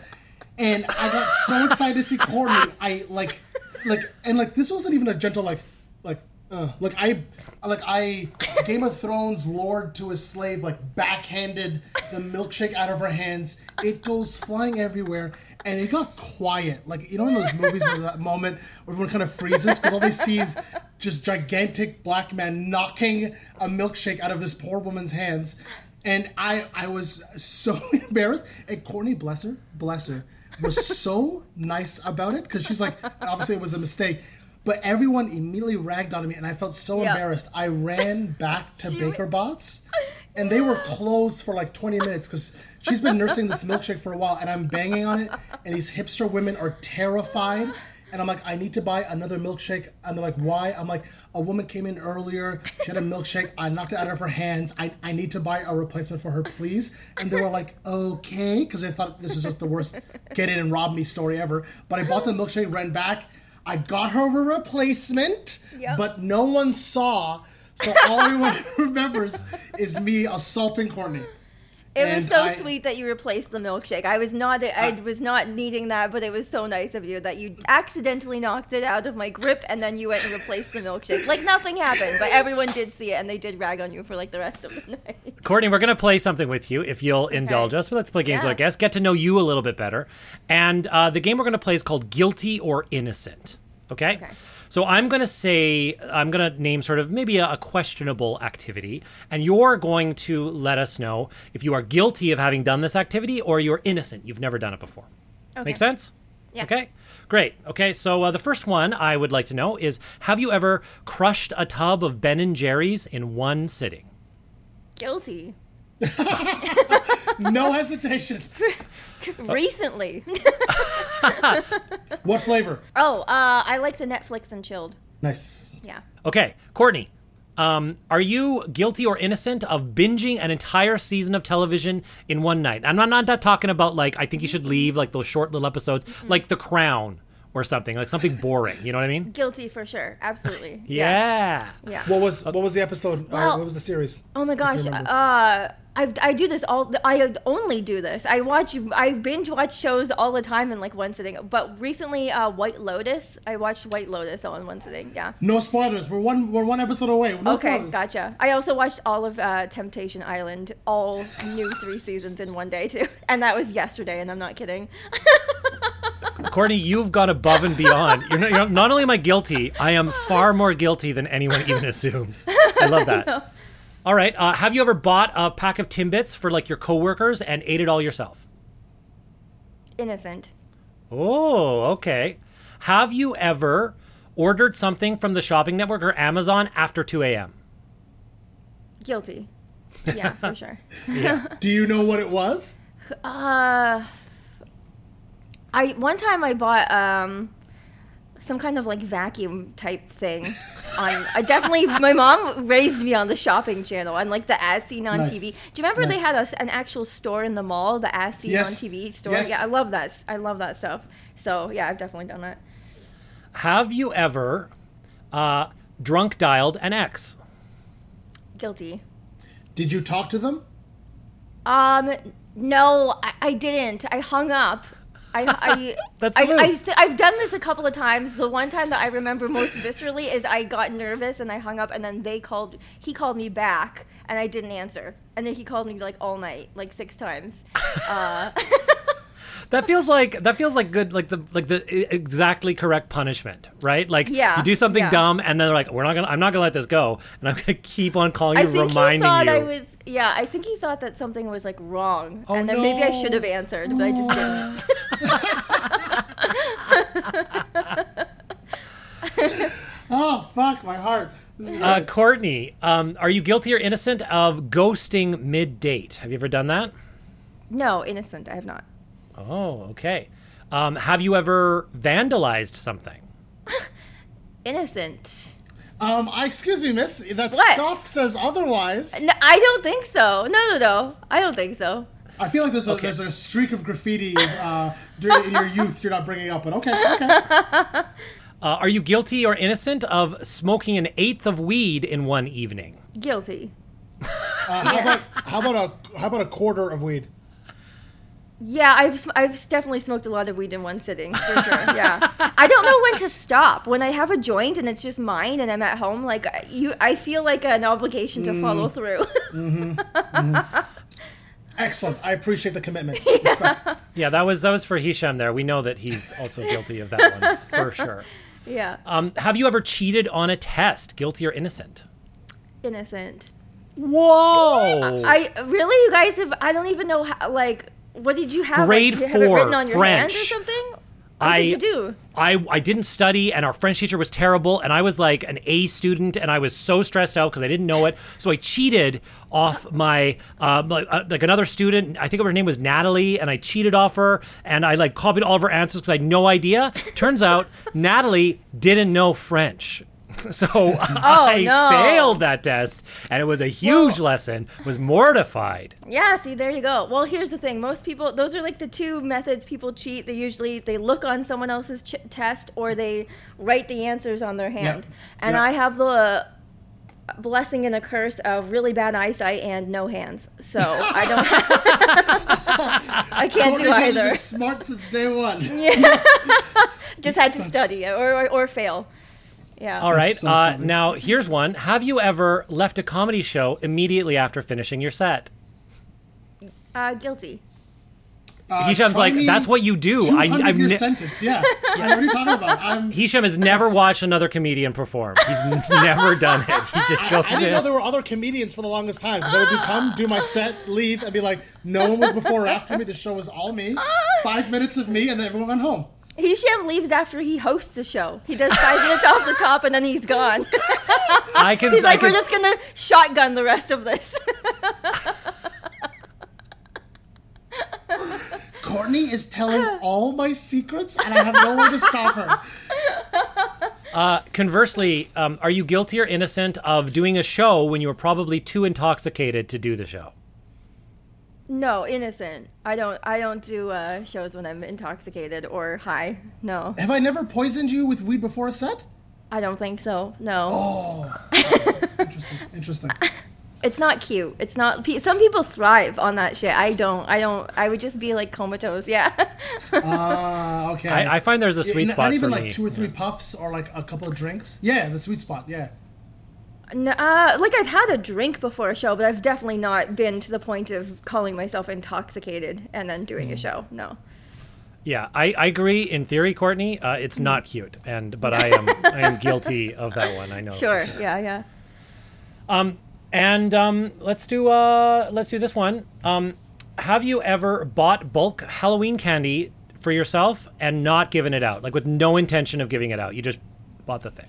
And I got so excited to see Courtney. I like like and like this wasn't even a gentle like like Uh, like I, like I, Game of Thrones lord to his slave like backhanded the milkshake out of her hands. It goes flying everywhere, and it got quiet. Like you know in those movies where that moment where everyone kind of freezes because all they see is just gigantic black man knocking a milkshake out of this poor woman's hands, and I I was so embarrassed. And Courtney, bless her, bless her, was so nice about it because she's like, obviously it was a mistake. But everyone immediately ragged on me, and I felt so Yeah. embarrassed. I ran back to Bakerbots, and they were closed for like 20 minutes because she's been nursing this milkshake for a while, and I'm banging on it, and these hipster women are terrified. And I'm like, I need to buy another milkshake. And they're like, why? I'm like, a woman came in earlier. She had a milkshake. I knocked it out of her hands. I, I need to buy a replacement for her, please. And they were like, okay, because they thought this was just the worst get in and rob me story ever. But I bought the milkshake, ran back. I got her a replacement, Yep. but no one saw. So all everyone remembers is me assaulting Courtney. It was so I- sweet that you replaced the milkshake. I was not I was not needing that, but it was so nice of you that you accidentally knocked it out of my grip and then you went and replaced the milkshake. Like nothing happened, but everyone did see it and they did rag on you for like the rest of the night. Courtney, we're going to play something with you if you'll indulge us. We like to play games Yeah. with our guests, get to know you a little bit better. And uh, the game we're going to play is called Guilty or Innocent. Okay? Okay. So I'm going to say, I'm going to name sort of maybe a, a questionable activity, and you're going to let us know if you are guilty of having done this activity or you're innocent. You've never done it before. Make sense? Yeah. Okay. Great. Okay. So uh, the first one I would like to know is Have you ever crushed a tub of Ben and Jerry's in one sitting? Guilty. No hesitation. Recently. What flavor? oh, uh, I like the Netflix and chilled. Nice. Yeah. Okay, Courtney, um, are you guilty or innocent of binging an entire season of television in one night? I'm not, not, not talking about like I think you should leave like those short little episodes, like The Crown or something, like something boring. You know what I mean? Guilty for sure. Absolutely. Yeah. Yeah. What was what was the episode? or Well- what was the series? Oh my gosh. Uh, I, I do this all. I only do this. I watch. I binge watch shows all the time in like one sitting. But recently, uh, White Lotus. I watched White Lotus all in one sitting. Yeah. No spoilers. We're one we're one episode away. No Okay, spoilers. gotcha. I also watched all of uh, Temptation Island, all new three seasons in one day too, and that was yesterday. And I'm not kidding. Courtney, you've gone above and beyond. You're not, you're not only am I guilty, I am far more guilty than anyone even assumes. I love that. All right. Uh, have you ever bought a pack of Timbits for like your coworkers and ate it all yourself? Innocent. Oh, okay. Have you ever ordered something from the shopping network or Amazon after 2 a.m.? Guilty. Yeah, for sure. Do you know what it was? Uh, I one time I bought um some kind of like vacuum type thing on. I definitely my mom raised me on the shopping channel and like the as seen on Nice. TV. Do you remember they had a, an actual store in the mall, the as seen Yes. on TV store? Yes. Yeah, I love that. I love that stuff. So yeah, I've definitely done that. Have you ever uh, drunk dialed an ex? Guilty. Did you talk to them? Um, no, I, I didn't. I hung up. I, I, That's the I, move. I've, I've done this a couple of times. The one time that I remember most viscerally is I got nervous and I hung up, and then they called. He called me back, and I didn't answer. And then he called me like all night, like six times. Uh, That feels like that feels like good, like the like the exactly correct punishment, right? Like Yeah, you do something yeah. dumb, and then they're like, "We're not gonna, I'm not gonna let this go," and I'm gonna keep on calling you, I think he thought you. I was. Yeah, I think he thought that something was like wrong, Oh, and then maybe I should have answered, but I just didn't. Oh fuck, my heart. Uh, Courtney, um, are you guilty or innocent of ghosting mid date? Have you ever done that? no, innocent. I have not. Oh, okay. Um, have you ever vandalized something? Innocent. Um, I, excuse me, miss. That What? stuff says otherwise. No, I don't think so. No, no, no. I don't think so. I feel like there's a, there's a streak of graffiti uh, during in your youth you're not bringing up, but okay, okay. Uh, are you guilty or innocent of smoking an eighth of weed in one evening? Guilty. Uh, how about how about a how about a quarter of weed? Yeah, I've sm- I've definitely smoked a lot of weed in one sitting for sure. Yeah, I don't know when to stop. When I have a joint and it's just mine, and I'm at home, like I- you, I feel like an obligation to follow mm. through. Mm-hmm. Mm-hmm. Excellent. I appreciate the commitment. Respect. Yeah, that was that was for Hisham. There, we know that he's also guilty of that one for sure. yeah, Um, have you ever cheated on a test, guilty or innocent? innocent. Whoa! I really, you guys have. I don't even know how. Like, what did you have? Grade like, you have four, your hand or something. What I did you do? I I didn't study, and our French teacher was terrible, and I was like an A student, and I was so stressed out because I didn't know it. So I cheated off my uh, like, uh, like another student. I think her name was Natalie, and I cheated off her, and I like copied all of her answers because I had no idea. Turns out Natalie didn't know French. So oh, I Oh, no. failed that test, and it was a huge lesson. Was mortified. Yeah, see, there you go. Well, here's the thing. Most people, those are like the two methods people cheat. They usually they look on someone else's ch- test or they write the answers on their hand. Yep. And Yep. I have the blessing and a curse of really bad eyesight and no hands. So I don't. I can't do either. been smart since day one. Yeah. Just had to study or, or, or fail. Yeah. All right. so uh, now here's one. Have you ever left a comedy show immediately after finishing your set? Uh, guilty. Uh, Hisham's like, that's what you do. I, 200 I've year ne- sentence. Yeah. I know what are you talking about? I'm, Hisham has never watched another comedian perform. He's n- never done it. He just I, goes I didn't know there were other comedians for the longest time because I would do come, do my set, leave, and be like, no one was before or after me. The show was all me. Five minutes of me, and then everyone went home. Hisham leaves after he hosts the show. He does five minutes off the top and then he's gone. I can. He's I like, can- we're just gonna shotgun the rest of this. Courtney is telling all my secrets, and I have no way to stop her. Conversely, um, are you guilty or innocent of doing a show when you were probably too intoxicated to do the show? No, innocent. I don't. I don't do uh, shows when I'm intoxicated or high. No, Have I never poisoned you with weed before a set? I don't think so. No, Oh. Interesting. Interesting. it's not cute. It's not. pe- Some people thrive on that shit. I don't. I don't. I would just be like comatose. Yeah. Uh, okay. I, I find there's a sweet Not- spot Not even for like me. two or three puffs or like a couple of drinks. Yeah, the sweet spot. Yeah. No, uh, like I've had a drink before a show, but I've definitely not been to the point of calling myself intoxicated and then doing a show. No. Yeah, I, I agree in theory, Courtney. Uh, it's not cute, and but I am I am guilty of that one. I know. for Sure. Yeah. Yeah. Um, And um, let's do uh, let's do this one. Um, have you ever bought bulk Halloween candy for yourself and not given it out, like with no intention of giving it out? You just bought the thing.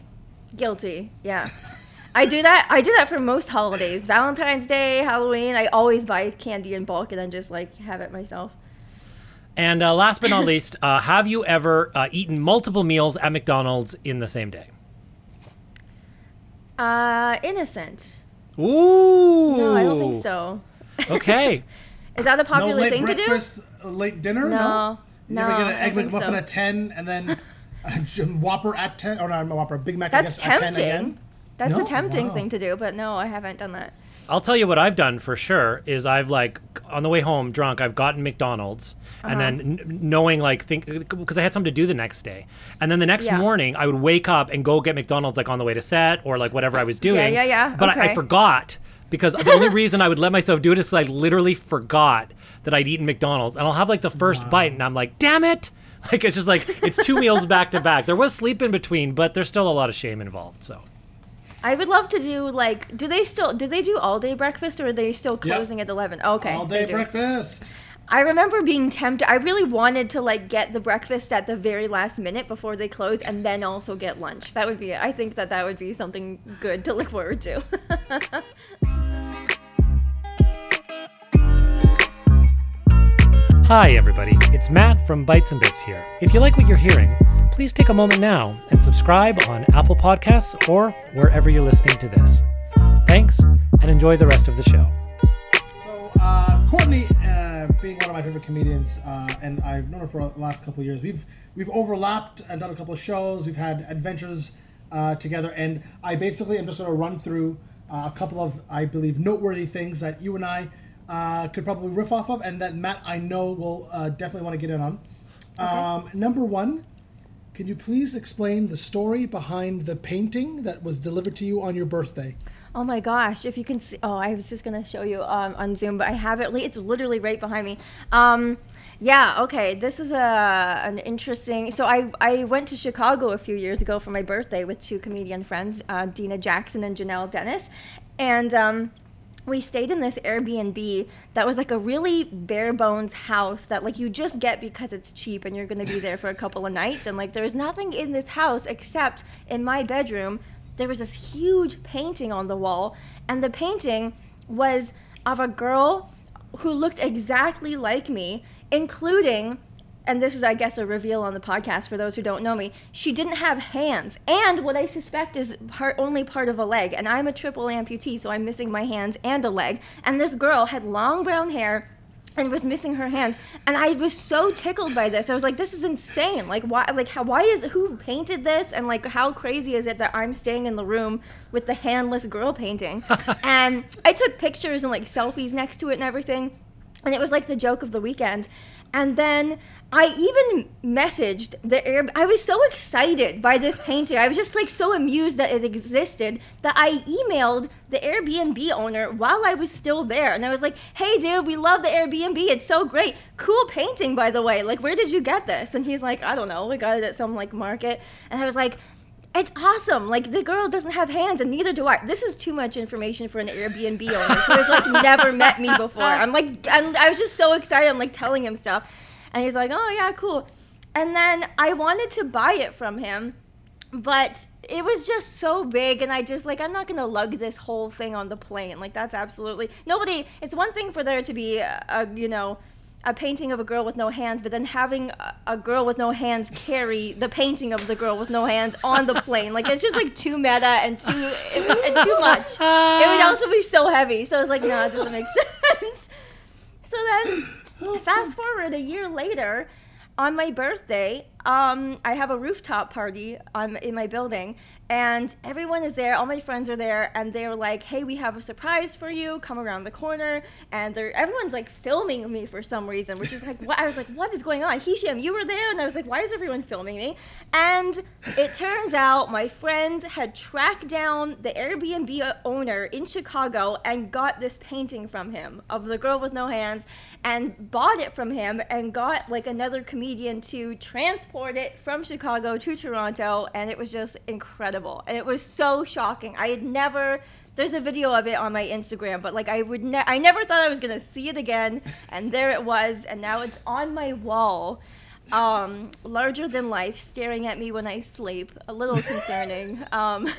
Guilty. Yeah. I do that. I do that for most holidays. Valentine's Day, Halloween. I always buy candy in bulk and then just like have it myself. And uh, last but not least, uh, have you ever uh, eaten multiple meals at McDonald's in the same day? Uh, innocent. Ooh. No, I don't think so. Okay. Is that a No popular late thing breakfast, uh, late dinner. No. You No, never get an egg don't McMuffin so. at ten, and then a Whopper at ten, or not a Whopper, a Big Mac. to? I That's guess at ten again. That's No? a tempting Wow. thing to do, but no, I haven't done that. I'll tell you what I've done for sure is I've like on the way home drunk I've gotten McDonald's and then Uh-huh. n- knowing like think because I had something to do the next day and then the next Yeah. morning I would wake up and go get McDonald's like on the way to set or like whatever I was doing yeah, yeah, but I, I forgot because the only reason I would let myself do it is because I literally forgot that I'd eaten McDonald's and I'll have like the first bite and I'm like damn it like it's just like it's two meals back to back there was sleep in between but there's still a lot of shame involved so I would love to do like. Do they still? Do they do all day breakfast, or are they still closing at eleven? Okay. All day breakfast. I remember being tempted. I really wanted to like get the breakfast at the very last minute before they close, and then also get lunch. That would be. I think that that would be something good to look forward to. Hi, everybody. It's Matt from Bites and Bits here. If you like what you're hearing, please take a moment now and subscribe on Apple Podcasts or wherever you're listening to this. Thanks, and enjoy the rest of the show. So, uh, Courtney, uh, being one of my favorite comedians, uh, and I've known her for the last couple of years, we've we've overlapped and done a couple of shows. We've had adventures uh, together, and I basically am just going to run through uh, a couple of, I believe, noteworthy things that you and I uh, could probably riff off of, and that Matt I know will uh, definitely want to get in on. Um, number one, can you please explain the story behind the painting that was delivered to you on your birthday? Oh my gosh! If you can see, oh, I was just gonna show you um, on Zoom, but I have it. It's literally right behind me. Um, yeah. Okay. This is a an interesting. So I I went to Chicago a few years ago for my birthday with two comedian friends, uh, Dina Jackson and Janelle Dennis, and. Um, we stayed in this Airbnb that was like a really bare bones house that like you just get because it's cheap and you're going to be there for a couple of nights and like there was nothing in this house except in my bedroom there was this huge painting on the wall and the painting was of a girl who looked exactly like me including and this is, I guess, a reveal on the podcast for those who don't know me. She didn't have hands, and what I suspect is part, only part of a leg. And I'm a triple amputee, so I'm missing my hands and a leg. And this girl had long brown hair and was missing her hands. And I was so tickled by this. I was like, "This is insane! Like, why? Like, how? Why is who painted this? And like, how crazy is it that I'm staying in the room with the handless girl painting?" and I took pictures and like selfies next to it and everything and it was like the joke of the weekend. And then I even messaged the Air. I was so excited by this painting. I was just like so amused that it existed that I emailed the Airbnb owner while I was still there, and I was like, "Hey, dude, we love the Airbnb. It's so great. Cool painting, by the way. Like, where did you get this?" And he's like, "I don't know. We got it at some like market." And I was like. It's awesome. Like the girl doesn't have hands, and neither do I. This is too much information for an Airbnb owner who has like never met me before. I'm like, and I was just so excited. I'm like telling him stuff, and he's like, "Oh yeah, cool." And then I wanted to buy it from him, but it was just so big, and I just like I'm not gonna lug this whole thing on the plane. Like that's absolutely nobody. It's one thing for there to be a, a you know a painting of a girl with no hands, but then having a, a girl with no hands carry the painting of the girl with no hands on the plane, like it's just like too meta and too and too much. It would also be so heavy. So I was like, no, it doesn't make sense. So then, fast forward a year later, on my birthday, um, I have a rooftop party um, in my building, and everyone is there. All my friends are there, and they're like, "Hey, we have a surprise for you. Come around the corner." And they're everyone's like filming me for some reason, which is like, what? I was like, "What is going on?" Hisham, you were there, and I was like, "Why is everyone filming me?" And it turns out my friends had tracked down the Airbnb owner in Chicago and got this painting from him of the girl with no hands, and bought it from him, and got like another comedian to transport it from Chicago to Toronto, and it was just incredible. And it was so shocking. I had never. There's a video of it on my Instagram, but like I would, ne- I never thought I was gonna see it again, and there it was, and now it's on my wall, um, larger than life, staring at me when I sleep. A little concerning. Um,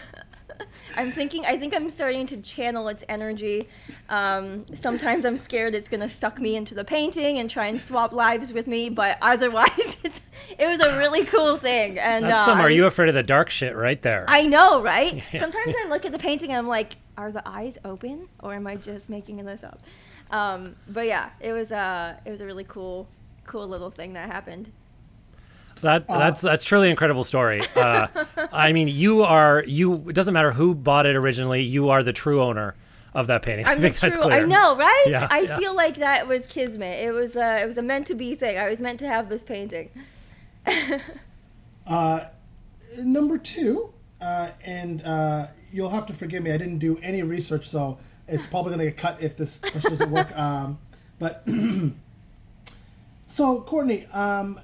I'm thinking. I think I'm starting to channel its energy. Um, sometimes I'm scared it's gonna suck me into the painting and try and swap lives with me, but otherwise, it's, it was a really cool thing. And That's uh, some are you afraid of the dark shit right there. I know, right? Sometimes I look at the painting and I'm like, are the eyes open or am I just making this up? Um, but yeah, it was uh, it was a really cool, cool little thing that happened. That that's that's truly incredible story. Uh, I mean, you are you. It doesn't matter who bought it originally. You are the true owner of that painting. I I'm the think that's true. I know, right? Yeah, I yeah. feel like that was kismet. It was a it was a meant to be thing. I was meant to have this painting. Number two, uh, and uh, you'll have to forgive me. I didn't do any research, so it's probably going to get cut if this question doesn't work. Um, but so, Courtney, um,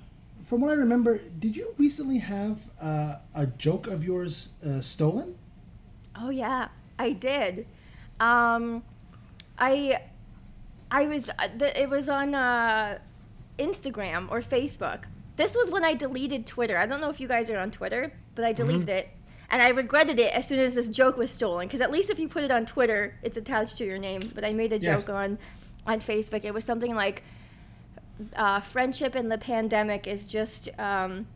from what I remember, did you recently have uh, a joke of yours uh, stolen? Oh yeah, I did. Um, I I was uh, it was on uh, Instagram or Facebook. This was when I deleted Twitter. I don't know if you guys are on Twitter, but I deleted it. And I regretted it as soon as this joke was stolen. Because at least if you put it on Twitter, it's attached to your name. But I made a Yes. joke on on Facebook. It was something like, uh, "Friendship in the pandemic is just. Um,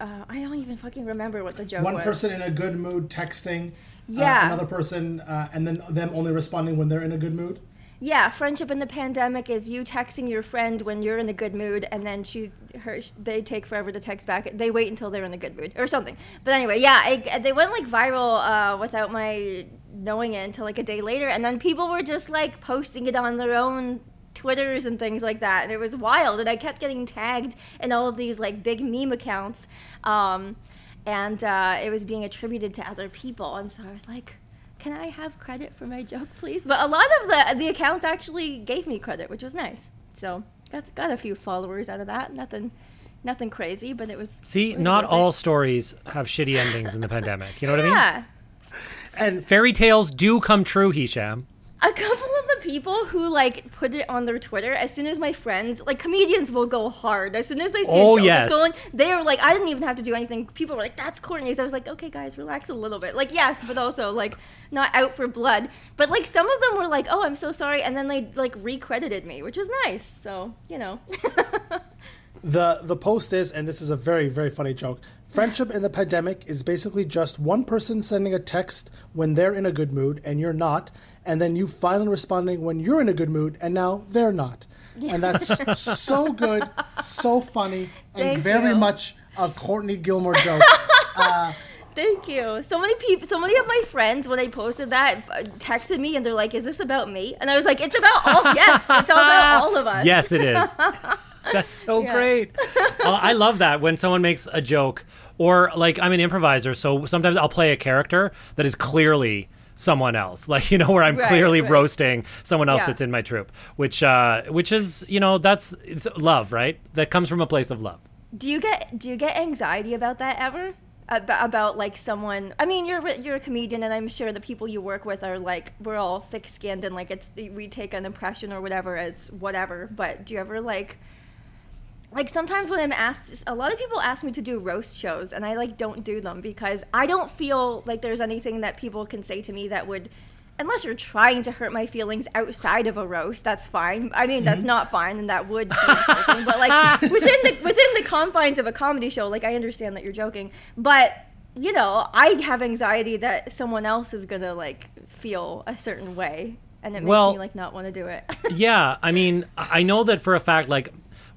uh, I don't even fucking remember what the joke One was. person in a good mood texting Yeah. uh, another person, uh, and then them only responding when they're in a good mood. Yeah, friendship in the pandemic is you texting your friend when you're in a good mood, and then she, her, they take forever to text back. They wait until they're in a good mood or something. But anyway, yeah, I, they went like viral uh, without my knowing it until like a day later, and then people were just like posting it on their own Twitters and things like that, and it was wild. And I kept getting tagged in all of these like big meme accounts, um, and uh, it was being attributed to other people, and so I was like. Can I have credit for my joke, please? But a lot of the the accounts actually gave me credit, which was nice. So got got a few followers out of that. Nothing, nothing crazy, but it was. See, it was not all stories have shitty endings in the pandemic. You know what I mean? Yeah, And Fairy tales do come true, Hisham. a couple people who like put it on their Twitter, as soon as my friends, like comedians, will go hard. As soon as they see Oh, a joke yes. stolen, they are like, I didn't even have to do anything. People were like, "That's corny." I was like, "Okay, guys, relax a little bit." Like, yes, but also like not out for blood. But like some of them were like, "Oh, I'm so sorry," and then they like recredited me, which was nice. So you know, the the post is, and this is a very very funny joke. Friendship in the pandemic is basically just one person sending a text when they're in a good mood and you're not, and then you finally responding when you're in a good mood and now they're not. And that's so good, so funny, and Thank very you. much a Courtney Gilmour joke. Thank you. So many people, so many of my friends, when I posted that, uh, texted me and they're like, "Is this about me?" And I was like, "It's about all. yes, it's all about all of us." Yes, it is. That's so Yeah. great. Uh, I love that when someone makes a joke, or like I'm an improviser, so sometimes I'll play a character that is clearly someone else, like you know, where I'm Right, clearly right. roasting someone else Yeah. that's in my troupe, which uh, which is you know that's it's love, right? That comes from a place of love. Do you get do you get anxiety about that ever? About, about like someone I mean you're you're a comedian and I'm sure the people you work with are like we're all thick skinned and like it's we take an impression or whatever as whatever but do you ever like like sometimes when I'm asked a lot of people ask me to do roast shows and I like don't do them because I don't feel like there's anything that people can say to me that would unless you're trying to hurt my feelings outside of a roast that's fine I mean that's mm-hmm. not fine and that would be insulting but like within the within the confines of a comedy show like I understand that you're joking but you know I have anxiety that someone else is gonna like feel a certain way and it makes Well- me like not want to do it yeah, I mean, I I know that for a fact. Like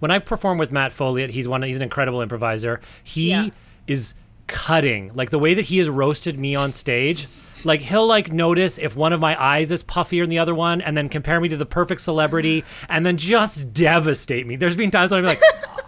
when I perform with Matt Folliott, he's one. He's an incredible improviser. He Yeah. is cutting. Like the way that he has roasted me on stage. Like he'll like notice if one of my eyes is puffier than the other one, and then compare me to the perfect celebrity, and then just devastate me. There's been times when I'm like,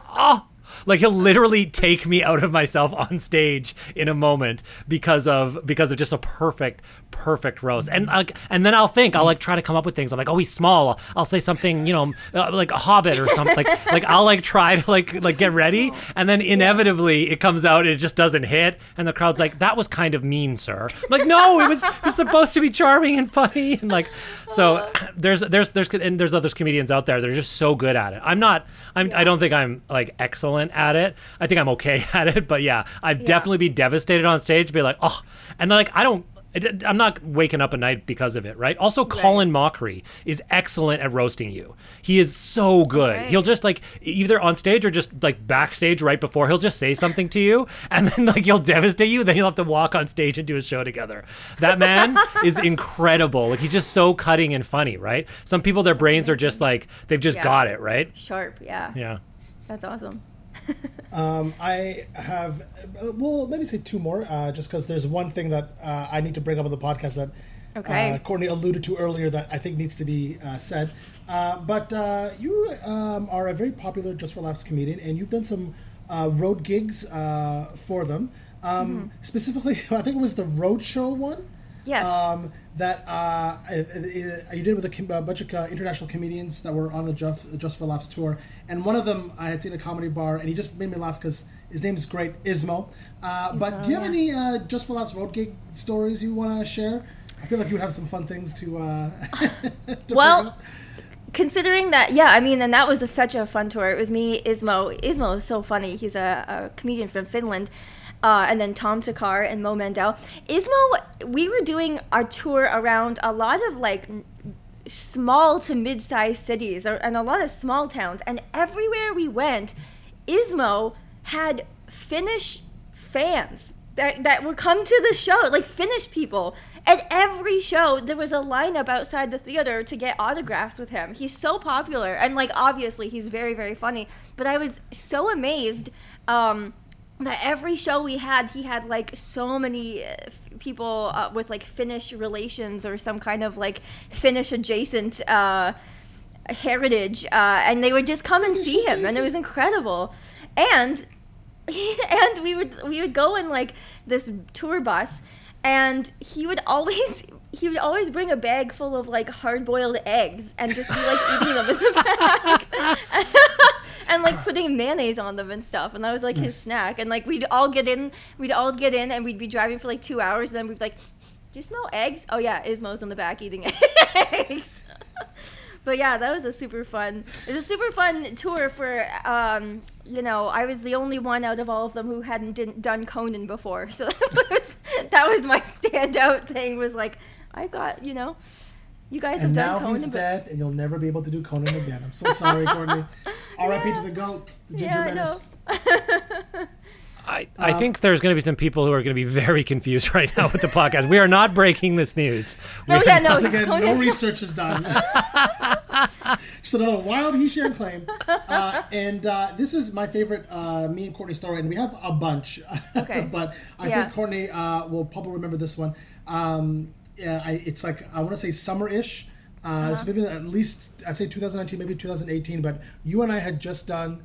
oh. Like he'll literally take me out of myself on stage in a moment because of because of just a perfect perfect roast. And like and then I'll think I'll like try to come up with things. I'm like, oh, he's small. I'll say something, you know, uh, like a Hobbit or something. Like like I'll like try to like like get ready, and then inevitably it comes out and it just doesn't hit, and the crowd's like, that was kind of mean, sir. I'm like no, it was it was supposed to be charming and funny, and like so there's there's there's and there's other comedians out there They're just so good at it. I'm not. I'm. I don't think I'm like excellent at it. I think I'm okay at it. But yeah, I'd definitely be devastated on stage. Be like, oh, and like I don't. I'm not waking up at night because of it, right? Also, Colin Mochrie is excellent at roasting you. He is so good. Right. He'll just like either on stage or just like backstage right before he'll just say something to you, and then like he'll devastate you. Then you'll have to walk on stage and do a show together. That man is incredible. Like he's just so cutting and funny, right? Some people, their brains are just like they've just Yeah. got it, right? sharp yeah Yeah. that's awesome Um, I have, uh, well, maybe say two more, uh, just because there's one thing that uh, I need to bring up on the podcast that Okay. uh, Courtney alluded to earlier that I think needs to be uh, said. Uh, but uh, you um, are a very popular Just for Laughs comedian, and you've done some uh, road gigs uh, for them. Um, Specifically, I think it was the road show one. Yes. Um, that uh, it- you did with a, bunch of uh, international comedians that were on the Just, Just for Laughs tour, and one of them I had seen a comedy bar, and he just made me laugh because his name is great, Ismo. Uh, but do you have yeah. any uh, Just for Laughs road gig stories you want to share? I feel like you would have some fun things to. Uh, to Well, considering that, yeah, I mean, and that was a, such a fun tour. It was me, Ismo. Ismo is so funny. He's a, a comedian from Finland. Uh, and then Tom Thakkar and Mo Mandel. Ismo, we were doing a tour around a lot of like small to mid-sized cities and a lot of small towns. And everywhere we went, Ismo had Finnish fans that, that would come to the show, like Finnish people. At every show, there was a lineup outside the theater to get autographs with him. He's so popular, and like obviously, he's very, very funny. But I was so amazed um, that every show we had, he had like so many uh, f- people uh, with like Finnish relations or some kind of like Finnish adjacent uh, heritage, uh, and they would just come and see him, and it was incredible. And and we would we would go in like this tour bus, and he would always he would always bring a bag full of like hard boiled eggs and just be like eating them in the bag. And like putting mayonnaise on them and stuff and that was like his snack and like we'd all get in we'd all get in and we'd be driving for like two hours and then we'd be like do you smell eggs? Oh yeah ismo's in the back eating eggs. But yeah that was a super fun it was a super fun tour for um you know i was the only one out of all of them who hadn't didn't done conan before so that was that was my standout thing was like i got you know you guys And have now done conan he's but- dead, and you'll never be able to do Conan again. I'm so sorry, Courtney. R.I.P. to the goat, the ginger Yeah, I menace. I, I Um, think there's going to be some people who are going to be very confused right now with the podcast. We are not breaking this news. We No, are yeah, not- no, Once again, no research is done. Just another wild he shared claim. Uh, and uh, this is my favorite uh, me and Courtney story, and we have a bunch. Okay. but I Yeah. think Courtney uh, will probably remember this one. Um, yeah, I, it's like, I want to say summer-ish. Uh, Uh-huh. This maybe at least, I'd say 2019, maybe 2018, but you and I had just done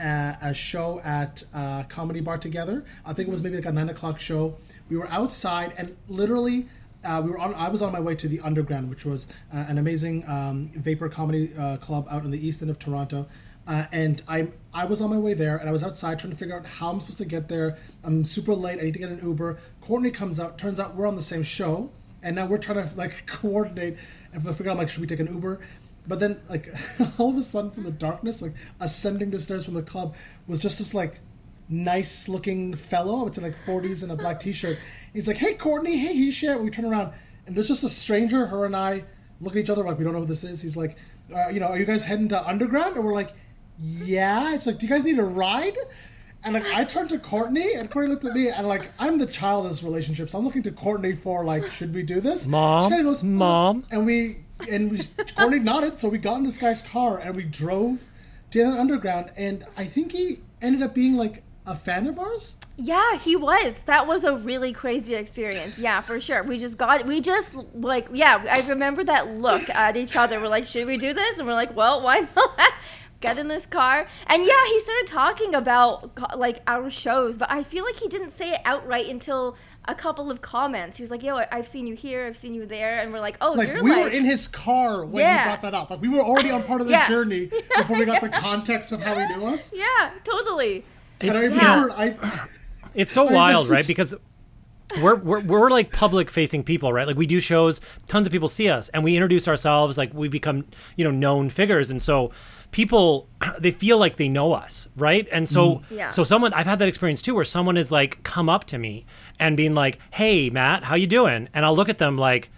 uh, a show at uh, Comedy Bar together. I think it was maybe like a nine o'clock show. We were outside, and literally, uh, we were on. I was on my way to the Underground, which was uh, an amazing um, vapor comedy uh, club out in the east end of Toronto. Uh, and I I was on my way there, and I was outside trying to figure out how I'm supposed to get there. I'm super late. I need to get an Uber. Courtney comes out. Turns out we're on the same show, and now we're trying to like coordinate and figure out like should we take an Uber. But then, like, all of a sudden, from the darkness, like ascending the stairs from the club was just this like nice looking fellow. I would say like 40s in a black t-shirt. He's like, "Hey, Courtney. Hey, Hisham." We turn around, and there's just a stranger. Her and I look at each other like we don't know who this is. He's like, uh, "You know, are you guys heading to Underground?" And we're like, "Yeah." It's like, "Do you guys need a ride?" And like I turned to Courtney, and Courtney looked at me, and like I'm the child of this relationship, so I'm looking to Courtney for like, should we do this? Mom? She kinda goes, "Oh." Mom? and we and we Courtney nodded, so we got in this guy's car and we drove to the underground, and I think he ended up being like a fan of ours. Yeah, he was. That was a really crazy experience. Yeah, for sure. We just got, we just like, yeah, I remember that look at each other. We're like, should we do this? And we're like, well, why not? Get in this car. And yeah, he started talking about like our shows, but I feel like he didn't say it outright until a couple of comments. He was like, yo, I- I've seen you here, I've seen you there. And we're like, oh, Like you're we like, were in his car when Yeah. he brought that up. Like we were already on part of the Yeah. journey before we got the context of how he knew us. yeah, totally. And I It's- remember I It's so I wild, right? Because we're, we're we're like public facing people, right? Like we do shows, tons of people see us, and we introduce ourselves, like we become you know known figures, and so people they feel like they know us, right? And so mm. Yeah. so someone I've had that experience too, where someone is like come up to me and being like, "Hey, Matt, how you doing?" And I'll look at them like.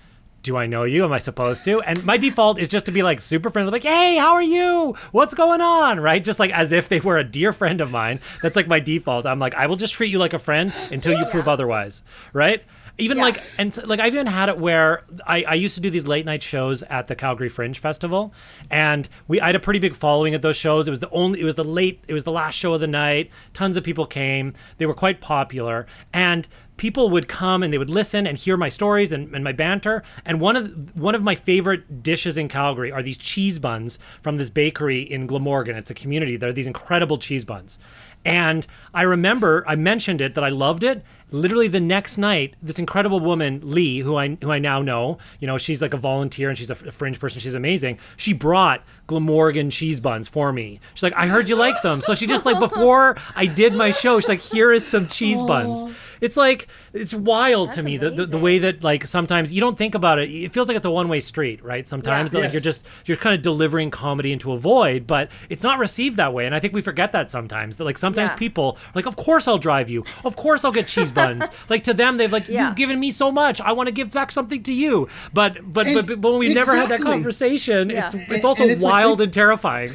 Do I know you? Am I supposed to? And my default is just to be like super friendly, like, hey, how are you? What's going on? Right? Just like as if they were a dear friend of mine. That's like my default. I'm like, I will just treat you like a friend until you prove otherwise. Right? Even Yeah. like, and so, like, I've even had it where I, I used to do these late night shows at the Calgary Fringe Festival, and we I had a pretty big following at those shows. It was the only, it was the late, it was the last show of the night. Tons of people came. They were quite popular, and people would come and they would listen and hear my stories and, and my banter. And one of one of my favorite dishes in Calgary are these cheese buns from this bakery in Glamorgan. It's a community. There are these incredible cheese buns. And I remember I mentioned it that I loved it. Literally the next night, this incredible woman, Lee, who I who I now know, you know, she's like a volunteer and she's a, a fringe person. She's amazing. She brought Glamorgan cheese buns for me. She's like, I heard you like them. So she just like before I did my show, she's like, here is some cheese buns. It's like it's wild to me the, the, the way that like sometimes you don't think about it. It feels like it's a one way street, right? Sometimes Yeah. that, like Yes. you're just you're kind of delivering comedy into a void, but it's not received that way. And I think we forget that sometimes. That like sometimes Yeah. people are like, of course I'll drive you. Of course I'll get cheese buns. like to them, they've like Yeah. you've given me so much. I want to give back something to you. But but And- but, but when we've never had that conversation, Yeah. it's it's also and it's wild we- and terrifying.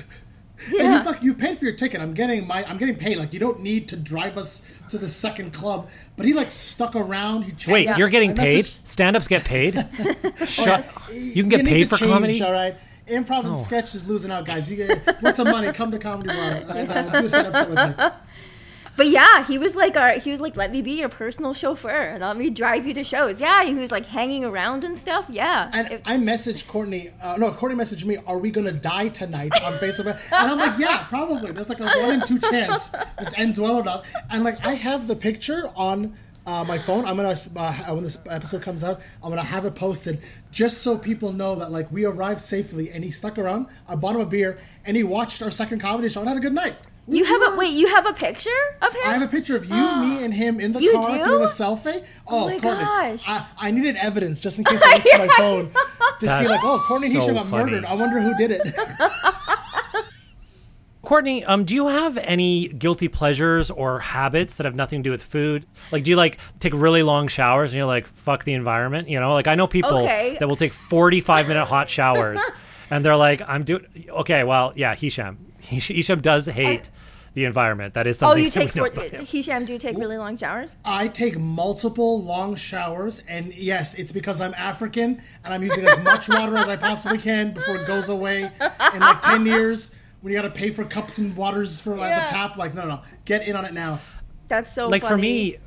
and you fuck, you've paid for your ticket. I'm getting my I'm getting paid. Like you don't need to drive us to the second club. But he like stuck around. He chatted. Wait, you're getting I paid? messaged- Stand-ups get paid? Shut. You can get need paid for change, comedy. All right. Improv and sketch is losing out, guys. You get want some money? Come to Comedy Bar and uh, do a stand-up set with me. But yeah, he was like our he was like let me be your personal chauffeur and let me drive you to shows. Yeah, he was like hanging around and stuff. Yeah. And It- I messaged Courtney. Uh, no, Courtney messaged me. Are we gonna die tonight on Facebook? And I'm like, yeah, probably. There's like a one in two chance this ends well not. And like, I have the picture on uh, my phone. I'm gonna uh, when this episode comes out, I'm gonna have it posted just so people know that like we arrived safely and he stuck around. I bought him a beer and he watched our second comedy show and had a good night. We- you have a wait, you have a picture of him? I have a picture of you, me, and him in the You car do? doing a selfie. Oh, my Courtney, gosh. I, I needed evidence just in case I looked at my phone to see That's like, oh, Courtney so Hisham got funny. murdered. I wonder who did it. Courtney, um, do you have any guilty pleasures or habits that have nothing to do with food? Like, do you like take really long showers and you're like, fuck the environment? You know, like I know people Okay. that will take 45 minute hot showers and they're like, I'm doing, okay, well, yeah, Hisham. Hish- Hisham does hate the environment. That is oh, something. Oh, you take we know four, about him. Hisham, do you take really long showers? I take multiple long showers, and yes, it's because I'm African and I'm using as much water as I possibly can before it goes away in like 10 years. When you got to pay for cups and waters for like, Yeah. the tap, like, no, no, get in on it now. That's so like funny. for me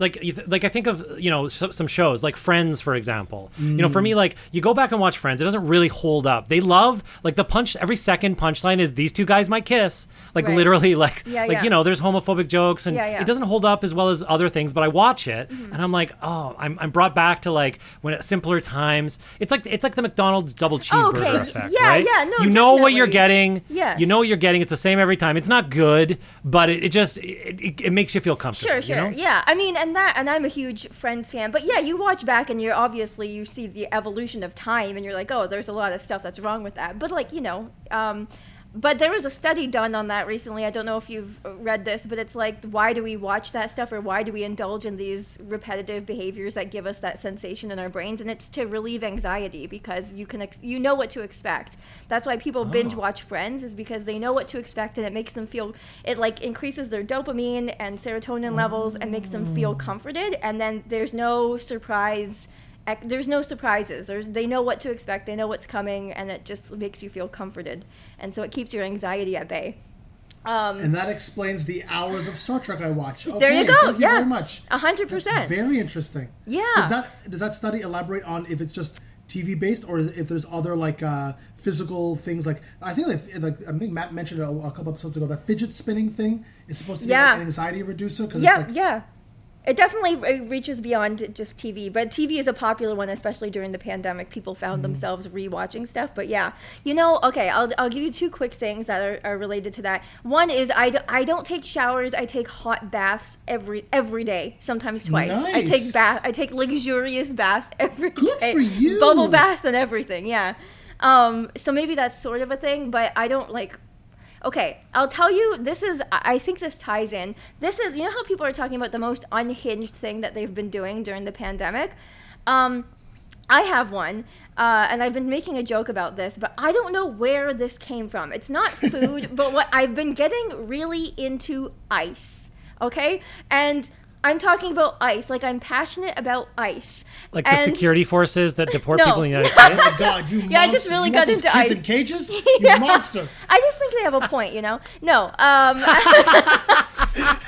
like like I think of you know so, some shows like Friends for example. You know, Mm. for me like you go back and watch Friends, it doesn't really hold up. They love like the punch every second punchline is these two guys might kiss. Like Right. literally like Yeah, like yeah. you know, there's homophobic jokes and Yeah, it doesn't hold up as well as other things, but I watch it Mm-hmm. and I'm like, "Oh, I'm I'm brought back to like when at simpler times. It's like it's like the McDonald's double cheeseburger Oh, okay. effect, Yeah, right? yeah, no, you know what you're getting. Yes. You know what you're getting. It's the same every time. It's not good, but it, it just it, it, it makes you feel comfortable. Sure, sure. You know? Yeah. I mean, and that, and I'm a huge Friends fan, but yeah, you watch back and you're obviously you see the evolution of time, and you're like, oh, there's a lot of stuff that's wrong with that. But like, you know, um, but there was a study done on that recently. I don't know if you've read this, but it's like, why do we watch that stuff, or why do we indulge in these repetitive behaviors that give us that sensation in our brains? And it's to relieve anxiety because you can, ex- you know what to expect. That's why people oh. binge watch Friends is because they know what to expect, and it makes them feel, it like increases their dopamine and serotonin levels, and makes them feel mm. comforted. And then there's no surprise. There's no surprises. There's, they know what to expect. They know what's coming, and it just makes you feel comforted, and so it keeps your anxiety at bay. Um, And that explains the hours of Star Trek I watch. Okay, There you go, Thank you yeah. very much. A hundred percent. Very interesting. Yeah. Does that does that study elaborate on if it's just TV based or if there's other like uh, physical things like I think like, like I think Matt mentioned a, a couple episodes ago that fidget spinning thing is supposed to be Yeah. like an anxiety reducer because yeah, it's like yeah. It definitely reaches beyond just TV, but TV is a popular one, especially during the pandemic. People found Mm-hmm. themselves rewatching stuff. But yeah, you know, okay, I'll, I'll give you two quick things that are, are related to that. One is I, d- I don't take showers. I take hot baths every every day, sometimes twice. I take bath. I take luxurious baths every day. Good for you. Bubble baths and everything. Yeah. Um, so maybe that's sort of a thing, but I don't like Okay, I'll tell you. This is. I think this ties in. This is. You know how people are talking about the most unhinged thing that they've been doing during the pandemic. Um, I have one, uh, and I've been making a joke about this, but I don't know where this came from. It's not food, but what I've been getting really into ice. Okay, and I'm talking about ice. Like I'm passionate about ice. Like the security forces that deport No. people in the United oh States. my god you Yeah, I just really you got want those into kids ice. in cages you Yeah. monster I just think they have a point, you know. No, um,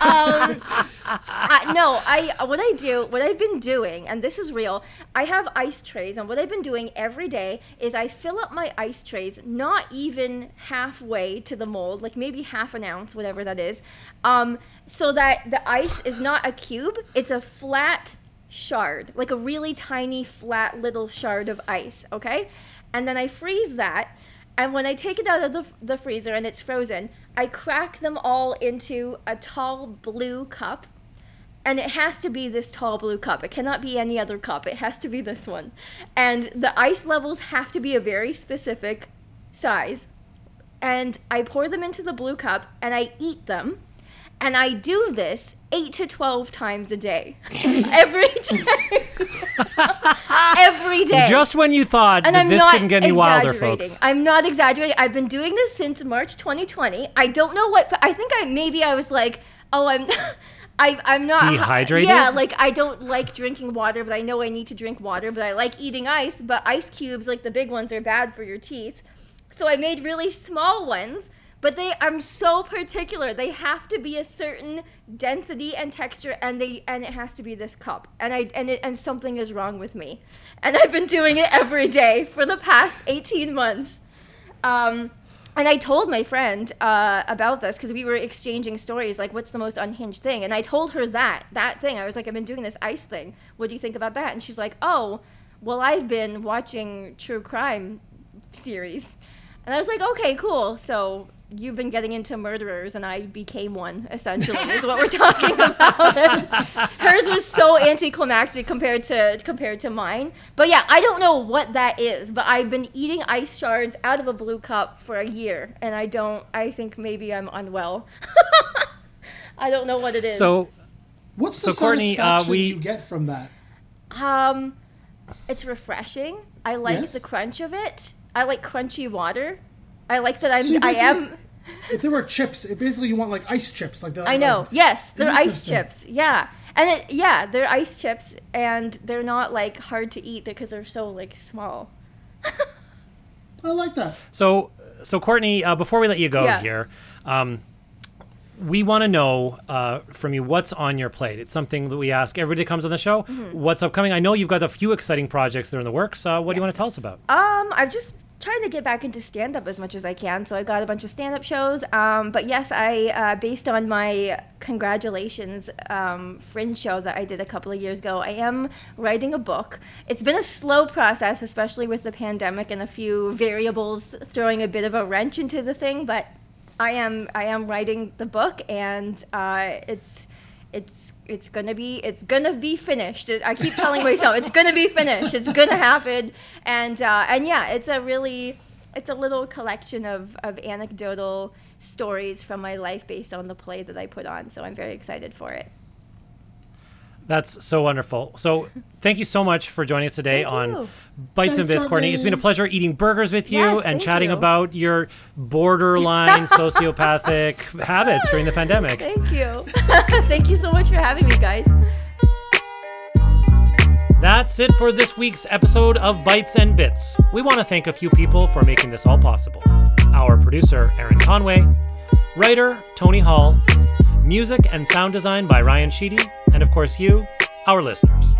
um, No, I what I do, what I've been doing, and this is real. I have ice trays, and what I've been doing every day is I fill up my ice trays, not even halfway to the mold, like maybe half an ounce, whatever that is, um, so that the ice is not a cube; it's a flat shard, like a really tiny, flat little shard of ice. Okay, and then I freeze that. And when I take it out of the, the freezer and it's frozen, I crack them all into a tall blue cup. And it has to be this tall blue cup. It cannot be any other cup. It has to be this one. And the ice levels have to be a very specific size. And I pour them into the blue cup and I eat them. And I do this 8 to 12 times a day. Every day. Every day Just when you thought and that I'm this not couldn't get any wilder, folks. I'm not exaggerating. I've been doing this since March 2020. I don't know what. I think I maybe I was like, oh, I'm. I, I'm not Dehydrated? Yeah, like I don't like drinking water, but I know I need to drink water. But I like eating ice. But ice cubes, like the big ones, are bad for your teeth. So I made really small ones, but they I'm so particular. They have to be a certain density and texture, and they and it has to be this cup. And I and it and something is wrong with me, and I've been doing it every day for the past 18 months. Um, and I told my friend uh, about this because we were exchanging stories, like what's the most unhinged thing, and I told her that that thing. I was like, I've been doing this ice thing. What do you think about that? And she's like, Oh, well, I've been watching true crime series, and I was like, Okay, cool. So you've been getting into murderers, and I became one. Essentially, is what we're talking about. And hers was so anticlimactic compared to compared to mine. But yeah, I don't know what that is. But I've been eating ice shards out of a blue cup for a year, and I don't. I think maybe I'm unwell. I don't know what it is. So, What's the So, Courtney, uh, we- you get from that? Um, it's refreshing. I like Yes? the crunch of it. I like crunchy water. I like that I'm. So I am. Basically- If there were chips, it basically you want like ice chips, like the. I know. like- Yes, they're ice chips. Yeah, and it, yeah, they're ice chips, and they're not like hard to eat because they're so like small. I like that. so, so Courtney, uh, before we let you go Yeah. here, um, we want to know uh, from you what's on your plate. It's something that we ask everybody that comes on the show. Mm-hmm. What's upcoming? I know you've got a few exciting projects that are in the works. Uh, what do you want to tell us about? Um, I've just trying to get back into stand up as much as I can. So I've got a bunch of stand up shows. Um, but yes, I uh, based on my congratulations um, fringe show that I did a couple of years ago, I am writing a book. It's been a slow process, especially with the pandemic and a few variables throwing a bit of a wrench into the thing. But I am I am writing the book, and uh, it's it's it's gonna be it's gonna be finished. I keep telling myself it's gonna be finished. It's gonna happen, and uh, and yeah, it's a really it's a little collection of of anecdotal stories from my life based on the play that I put on. So I'm very excited for it. That's so wonderful. So, thank you so much for joining us today Thank on you. Bites and Bits, Courtney. It's been a pleasure eating burgers with you Yes, and chatting you. about your borderline sociopathic habits during the pandemic. Thank you, thank you so much for having me, guys. That's it for this week's episode of Bites and Bits. We want to thank a few people for making this all possible. Our producer, Aaron Conway, writer, Tony Hall, music and sound design by Ryan Sheedy, and of course, you, our listeners.